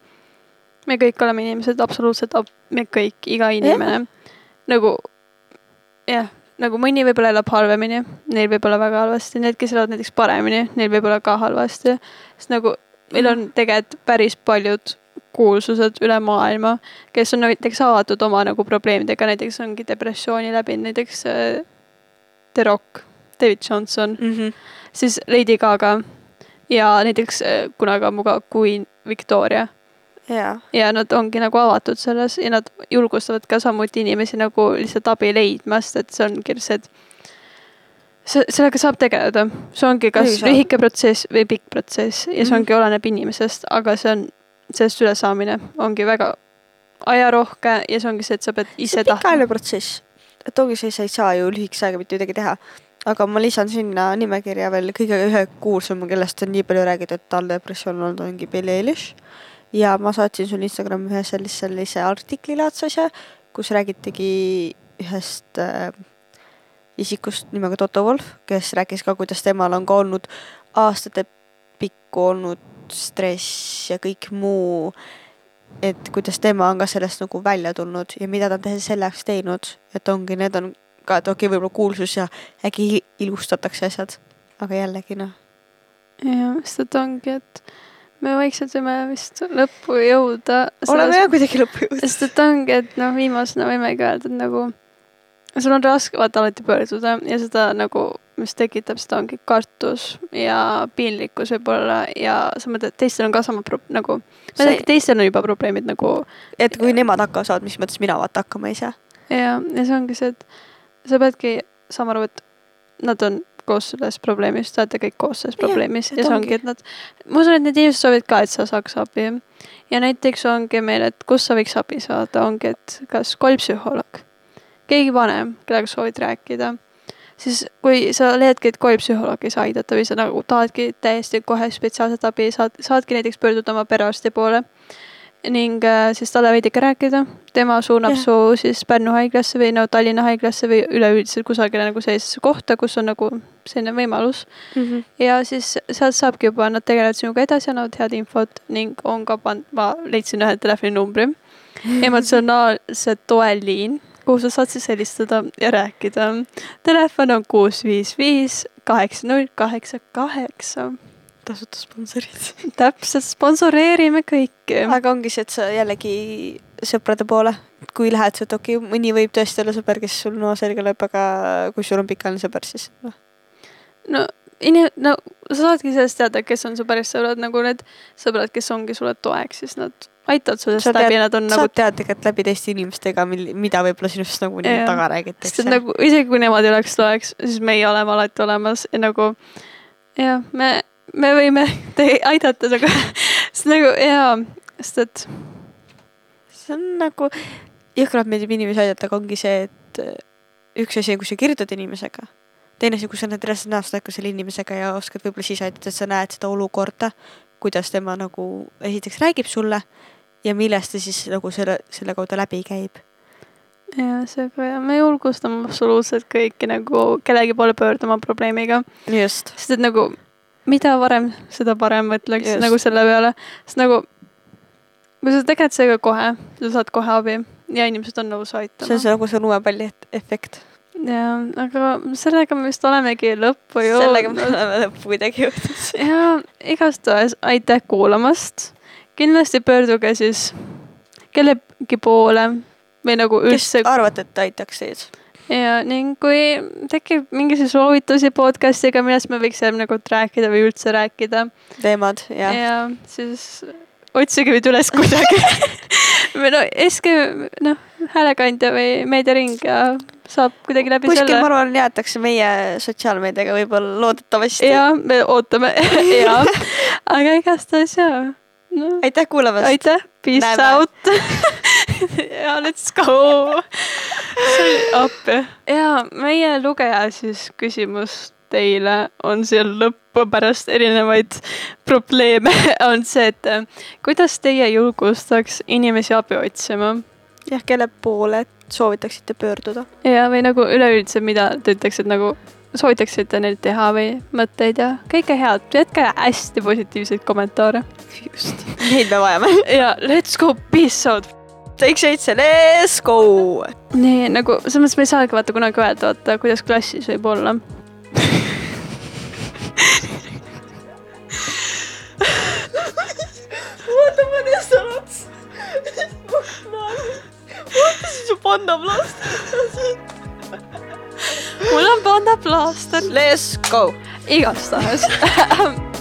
Speaker 2: me kõik oleme inimesed, absoluutselt ab- me kõik, iga inimene. nagu jah, nagu mõni võib-olla elab halvemini, neil võib olla väga halvasti, need, kes elavad näiteks paremini, neil võib olla ka halvasti. sest nagu meil on tegelikult päris paljud kuulsused üle maailma, kes on näiteks avatud oma nagu probleemidega, näiteks ongi depressiooni läbinud, näiteks äh, The Rock, David Johnson,
Speaker 1: mm. -hmm.
Speaker 2: siis Lady Gaga ja näiteks äh, kunagi ammu ka Queen Victoria
Speaker 1: jaa,
Speaker 2: ja nad ongi nagu avatud selles ja nad julgustavad ka samuti inimesi nagu lihtsalt abi leidmast, et see ongi see, et see, sellega saab tegeleda, see ongi kas
Speaker 1: saab.
Speaker 2: lühike protsess või pikk protsess ja see
Speaker 1: Mhm.
Speaker 2: ongi, oleneb inimesest, aga see on, sellest ülesaamine ongi väga ajarohke ja see ongi see, et sa pead
Speaker 1: see
Speaker 2: ise tahtma.
Speaker 1: pikaajaline protsess. et ongi see, sa ei saa ju lühikese ajaga mitte midagi teha. aga ma lisan sinna nimekirja veel kõige ühe kuulsama, kellest on nii palju räägitud, et tal depressioon on olnud, ongi Billie Eilish. ja ma saatsin sulle Instagrami ühe sellise, sellise artikli laadse asja, kus räägitigi ühest äh, isikust nimega Toto Wolf, kes rääkis ka, kuidas temal on ka olnud aastate pikku olnud stress ja kõik muu et kuidas tema on ka sellest nagu välja tulnud ja mida ta on te- selle jaoks teinud, et ongi, need on ka, et okei okay,, võib-olla kuulsus ja äkki ilustatakse asjad, aga jällegi noh,
Speaker 2: jah, sest et ongi, et me vaikselt võime vist lõppu jõuda.
Speaker 1: oleme jah kuidagi lõppu jõudnud.
Speaker 2: sest et ongi, et noh, viimasena võimegi öelda, et nagu sul on raske vaata alati pöörduda ja seda nagu, mis tekitab seda ongi kartus ja piinlikkus võib-olla ja sa mõtled, et teistel on ka sama pro- nagu, ma tean, et teistel on juba probleemid nagu
Speaker 1: et kui nemad hakkama saavad, mis mõttes mina vaata hakkama ei saa.
Speaker 2: ja, ja see ongi see, et sa peadki saama aru, et nad on koos selles probleemis, te olete kõik koos selles probleemis ja
Speaker 1: et
Speaker 2: see ongi,
Speaker 1: ongi.
Speaker 2: et nad, ma usun, et need inimesed soovivad ka, et sa saaks abi. ja näiteks ongi meil, et kus sa võiks abi saada, ongi, et kas koolipsühholoog, keegi vanem, kellega soovid rääkida, siis kui sa leiadki, et koolipsühholoog ei saa aidata või sa nagu tahadki täiesti kohe spetsiaalset abi, saad, saadki näiteks pöörduda oma perearsti poole. Ning äh, siis talle veidike rääkida, tema suunab
Speaker 1: Jah.
Speaker 2: su siis Pärnu haiglasse või no Tallinna haiglasse või üleüldiselt kusagile nagu sellisesse kohta, kus on nagu selline võimalus. ja siis sealt saabki juba, nad tegelevad sinuga edasi, annavad head infot ning on ka pand-, ma leidsin ühe telefoninumbri, <laughs> emotsionaalse toeliin, kuhu sa saad siis helistada ja rääkida. Telefon on kuus viis viis kaheksa null kaheksa kaheksa.
Speaker 1: tasuta sponsorid. <laughs>
Speaker 2: täpselt, sponsoreerime kõiki.
Speaker 1: aga ongi see, et sa jällegi sõprade poole, kui lähed, et okei okay,, mõni võib tõesti olla sõber, kes sul noa selga lööb, aga kui sul on pikaajaline sõber, siis noh,
Speaker 2: no inim-, no sa saadki sellest teada, kes on su päris sõbrad, nagu need sõbrad, kes ongi sulle toeks, siis nad aitavad
Speaker 1: Sa tead-
Speaker 2: läbi, nad on nagu
Speaker 1: saad teada tegelikult läbi teiste inimestega, mil-, mida võib-olla sinust nagu nii taga
Speaker 2: sest
Speaker 1: räägitakse
Speaker 2: et. nagu isegi kui nemad ei oleks toeks, siis meie oleme alati olemas ja nagu jah, me, me võime <laughs> te aidata nagu, <laughs> sest nagu jaa, sest et
Speaker 1: see on nagu, jõhkralt meeldib inimesi aidata, aga ongi see, et äh, üks asi on, kui sa kirjutad inimesega, teine asi, kui sa oled reaalselt näost näkku selle inimesega ja oskad võib-olla siis aidata, et sa näed seda olukorda, kuidas tema nagu esiteks räägib sulle ja millest ta siis nagu selle, selle kaudu läbi käib.
Speaker 2: ja seega ja me julgustame absoluutselt kõiki nagu kellegi poole pöörduma probleemiga,
Speaker 1: just.
Speaker 2: sest et nagu mida varem, seda parem mõtleks
Speaker 1: Just.
Speaker 2: nagu selle peale, sest nagu kui sa tegeled sellega kohe, sa saad kohe abi ja inimesed on nõus
Speaker 1: see
Speaker 2: aitama
Speaker 1: on. see nagu see lumepalli efekt.
Speaker 2: jaa, aga sellega me vist olemegi lõppu
Speaker 1: sellega me
Speaker 2: jõudnud.
Speaker 1: oleme lõppu kuidagi jõudnud.
Speaker 2: ja igastahes aitäh kuulamast. kindlasti pöörduge siis kellegi poole või nagu
Speaker 1: kes
Speaker 2: üldse
Speaker 1: arvate, et aitaks teid?
Speaker 2: ja ning kui tekib mingisuguseid soovitusi podcast'iga, millest me võiks järgmine kord rääkida või üldse rääkida
Speaker 1: teemad ja,
Speaker 2: ja, ja siis otsige meid üles kuidagi <laughs> või no eske noh, häälekandja või meediaring ja saab kuidagi läbi
Speaker 1: kuskil, ma
Speaker 2: selle.
Speaker 1: arvan, jäetakse meie sotsiaalmeediaga võib-olla loodetavasti.
Speaker 2: ja me ootame <laughs> ja, aga igastahes jaa no..
Speaker 1: aitäh kuulamast.
Speaker 2: aitäh, peace
Speaker 1: Näeme.
Speaker 2: out <laughs> ja let's go. see oli appi. ja meie lugeja siis küsimus teile on seal lõppu pärast erinevaid probleeme <laughs> on see, et äh, kuidas teie julgustaks inimesi abi otsima
Speaker 1: jah, kelle poole soovitaksite pöörduda?
Speaker 2: ja, või nagu üleüldiselt, mida te ütleksite nagu soovitaksite neil teha või mõtteid ja kõike head, jätke hästi positiivseid kommentaare.
Speaker 1: just. Neid me vajame. <laughs>
Speaker 2: ja let's go, peace out.
Speaker 1: take seitse, let's go.
Speaker 2: nii nagu selles mõttes me ei saagi vaata kunagi öelda, vaata kuidas klassis võib olla.
Speaker 1: Ma tõstan ots. ootasin su panda plaaster.
Speaker 2: mul on panda plaaster.
Speaker 1: Let's go.
Speaker 2: igastahes <laughs>